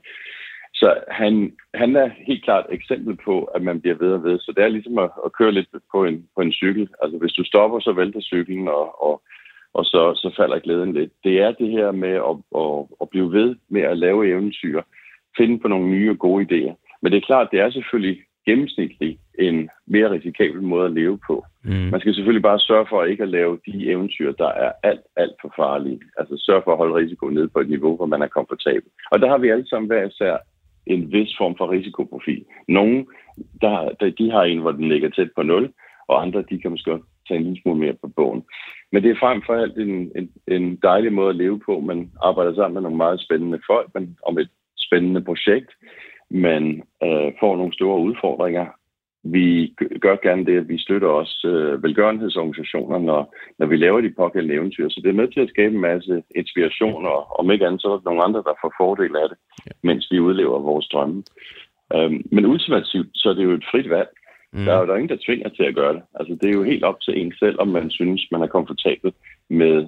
[SPEAKER 11] Så han, han er helt klart et eksempel på, at man bliver ved og ved. Så det er ligesom at, at køre lidt på en, på en cykel. Altså hvis du stopper, så vælter cyklen, og, og, og så, så falder glæden lidt. Det er det her med at, at, at blive ved med at lave eventyr, finde på nogle nye og gode idéer. Men det er klart, det er selvfølgelig gennemsnitligt en mere risikabel måde at leve på. Mm. Man skal selvfølgelig bare sørge for ikke at lave de eventyr, der er alt, alt for farlige. Altså sørge for at holde risikoen ned på et niveau, hvor man er komfortabel. Og der har vi alle sammen hver især en vis form for risikoprofil. Nogle, der, der, de har en, hvor den ligger tæt på nul, og andre, de kan måske tage en lille smule mere på bogen. Men det er frem for alt en, en, en dejlig måde at leve på. Man arbejder sammen med nogle meget spændende folk, men om et spændende projekt. Man øh, får nogle store udfordringer, vi gør gerne det, at vi støtter også øh, velgørenhedsorganisationer, når, når vi laver de pågældende eventyr. Så det er med til at skabe en masse inspiration, og om ikke andet, så er der nogle andre, der får fordel af det, ja. mens vi udlever vores drømme. Øhm, men ultimativt, så er det jo et frit valg. Mm. Der er jo der er ingen, der tvinger til at gøre det. Altså, det er jo helt op til en selv, om man synes, man er komfortabel med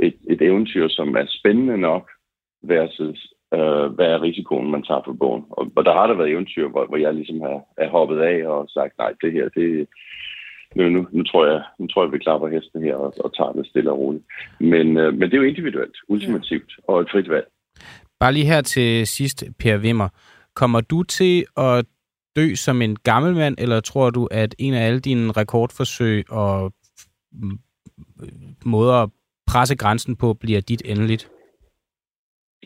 [SPEAKER 11] et, et eventyr, som er spændende nok, versus øh, hvad er risikoen, man tager for bogen. Og, og der har der været eventyr, hvor, hvor jeg ligesom har, er hoppet af og sagt, nej, det her, det, nu, nu, nu, tror jeg, nu tror jeg, vi klapper hesten her og, og tager det stille og roligt. Men, øh, men det er jo individuelt, ultimativt, ja. og et frit valg.
[SPEAKER 2] Bare lige her til sidst, Per Wimmer. Kommer du til at dø som en gammel mand, eller tror du, at en af alle dine rekordforsøg og måder at presse grænsen på bliver dit endeligt?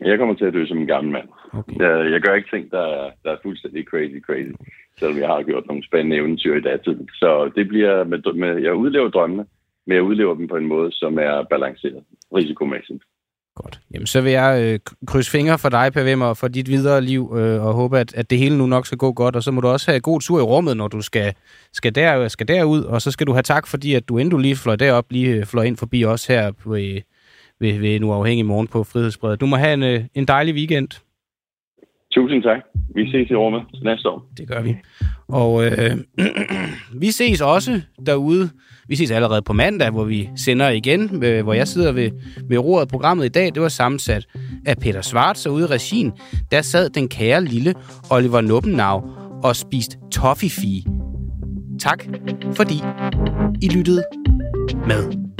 [SPEAKER 11] Jeg kommer til at dø som en gammel mand. Okay. Jeg, jeg gør ikke ting, der er, der er fuldstændig crazy, crazy. Selvom jeg har gjort nogle spændende eventyr i datiden. Så det bliver med, med, jeg udlever drømmene, men jeg udlever dem på en måde, som er balanceret risikomæssigt.
[SPEAKER 2] Godt. Jamen, så vil jeg øh, krydse fingre for dig, Per Wimmer, for dit videre liv, øh, og håbe, at, at det hele nu nok skal gå godt. Og så må du også have god tur i rummet, når du skal, skal, der, skal derud. Og så skal du have tak, fordi at du, inden du lige fløj derop, lige øh, fløj ind forbi os her på, ved, ved, ved en uafhængig morgen på Frihedsbredet. Du må have en, øh, en dejlig weekend.
[SPEAKER 11] Tusind tak. Vi ses i rummet næste år.
[SPEAKER 2] Det gør vi. Og øh, vi ses også derude. Vi ses allerede på mandag, hvor vi sender igen, øh, hvor jeg sidder ved, ved roret. Programmet i dag, det var sammensat af Peter Svarts, og ude i regien, der sad den kære lille Oliver Nuppenau og spiste toffifee. Tak, fordi I lyttede med.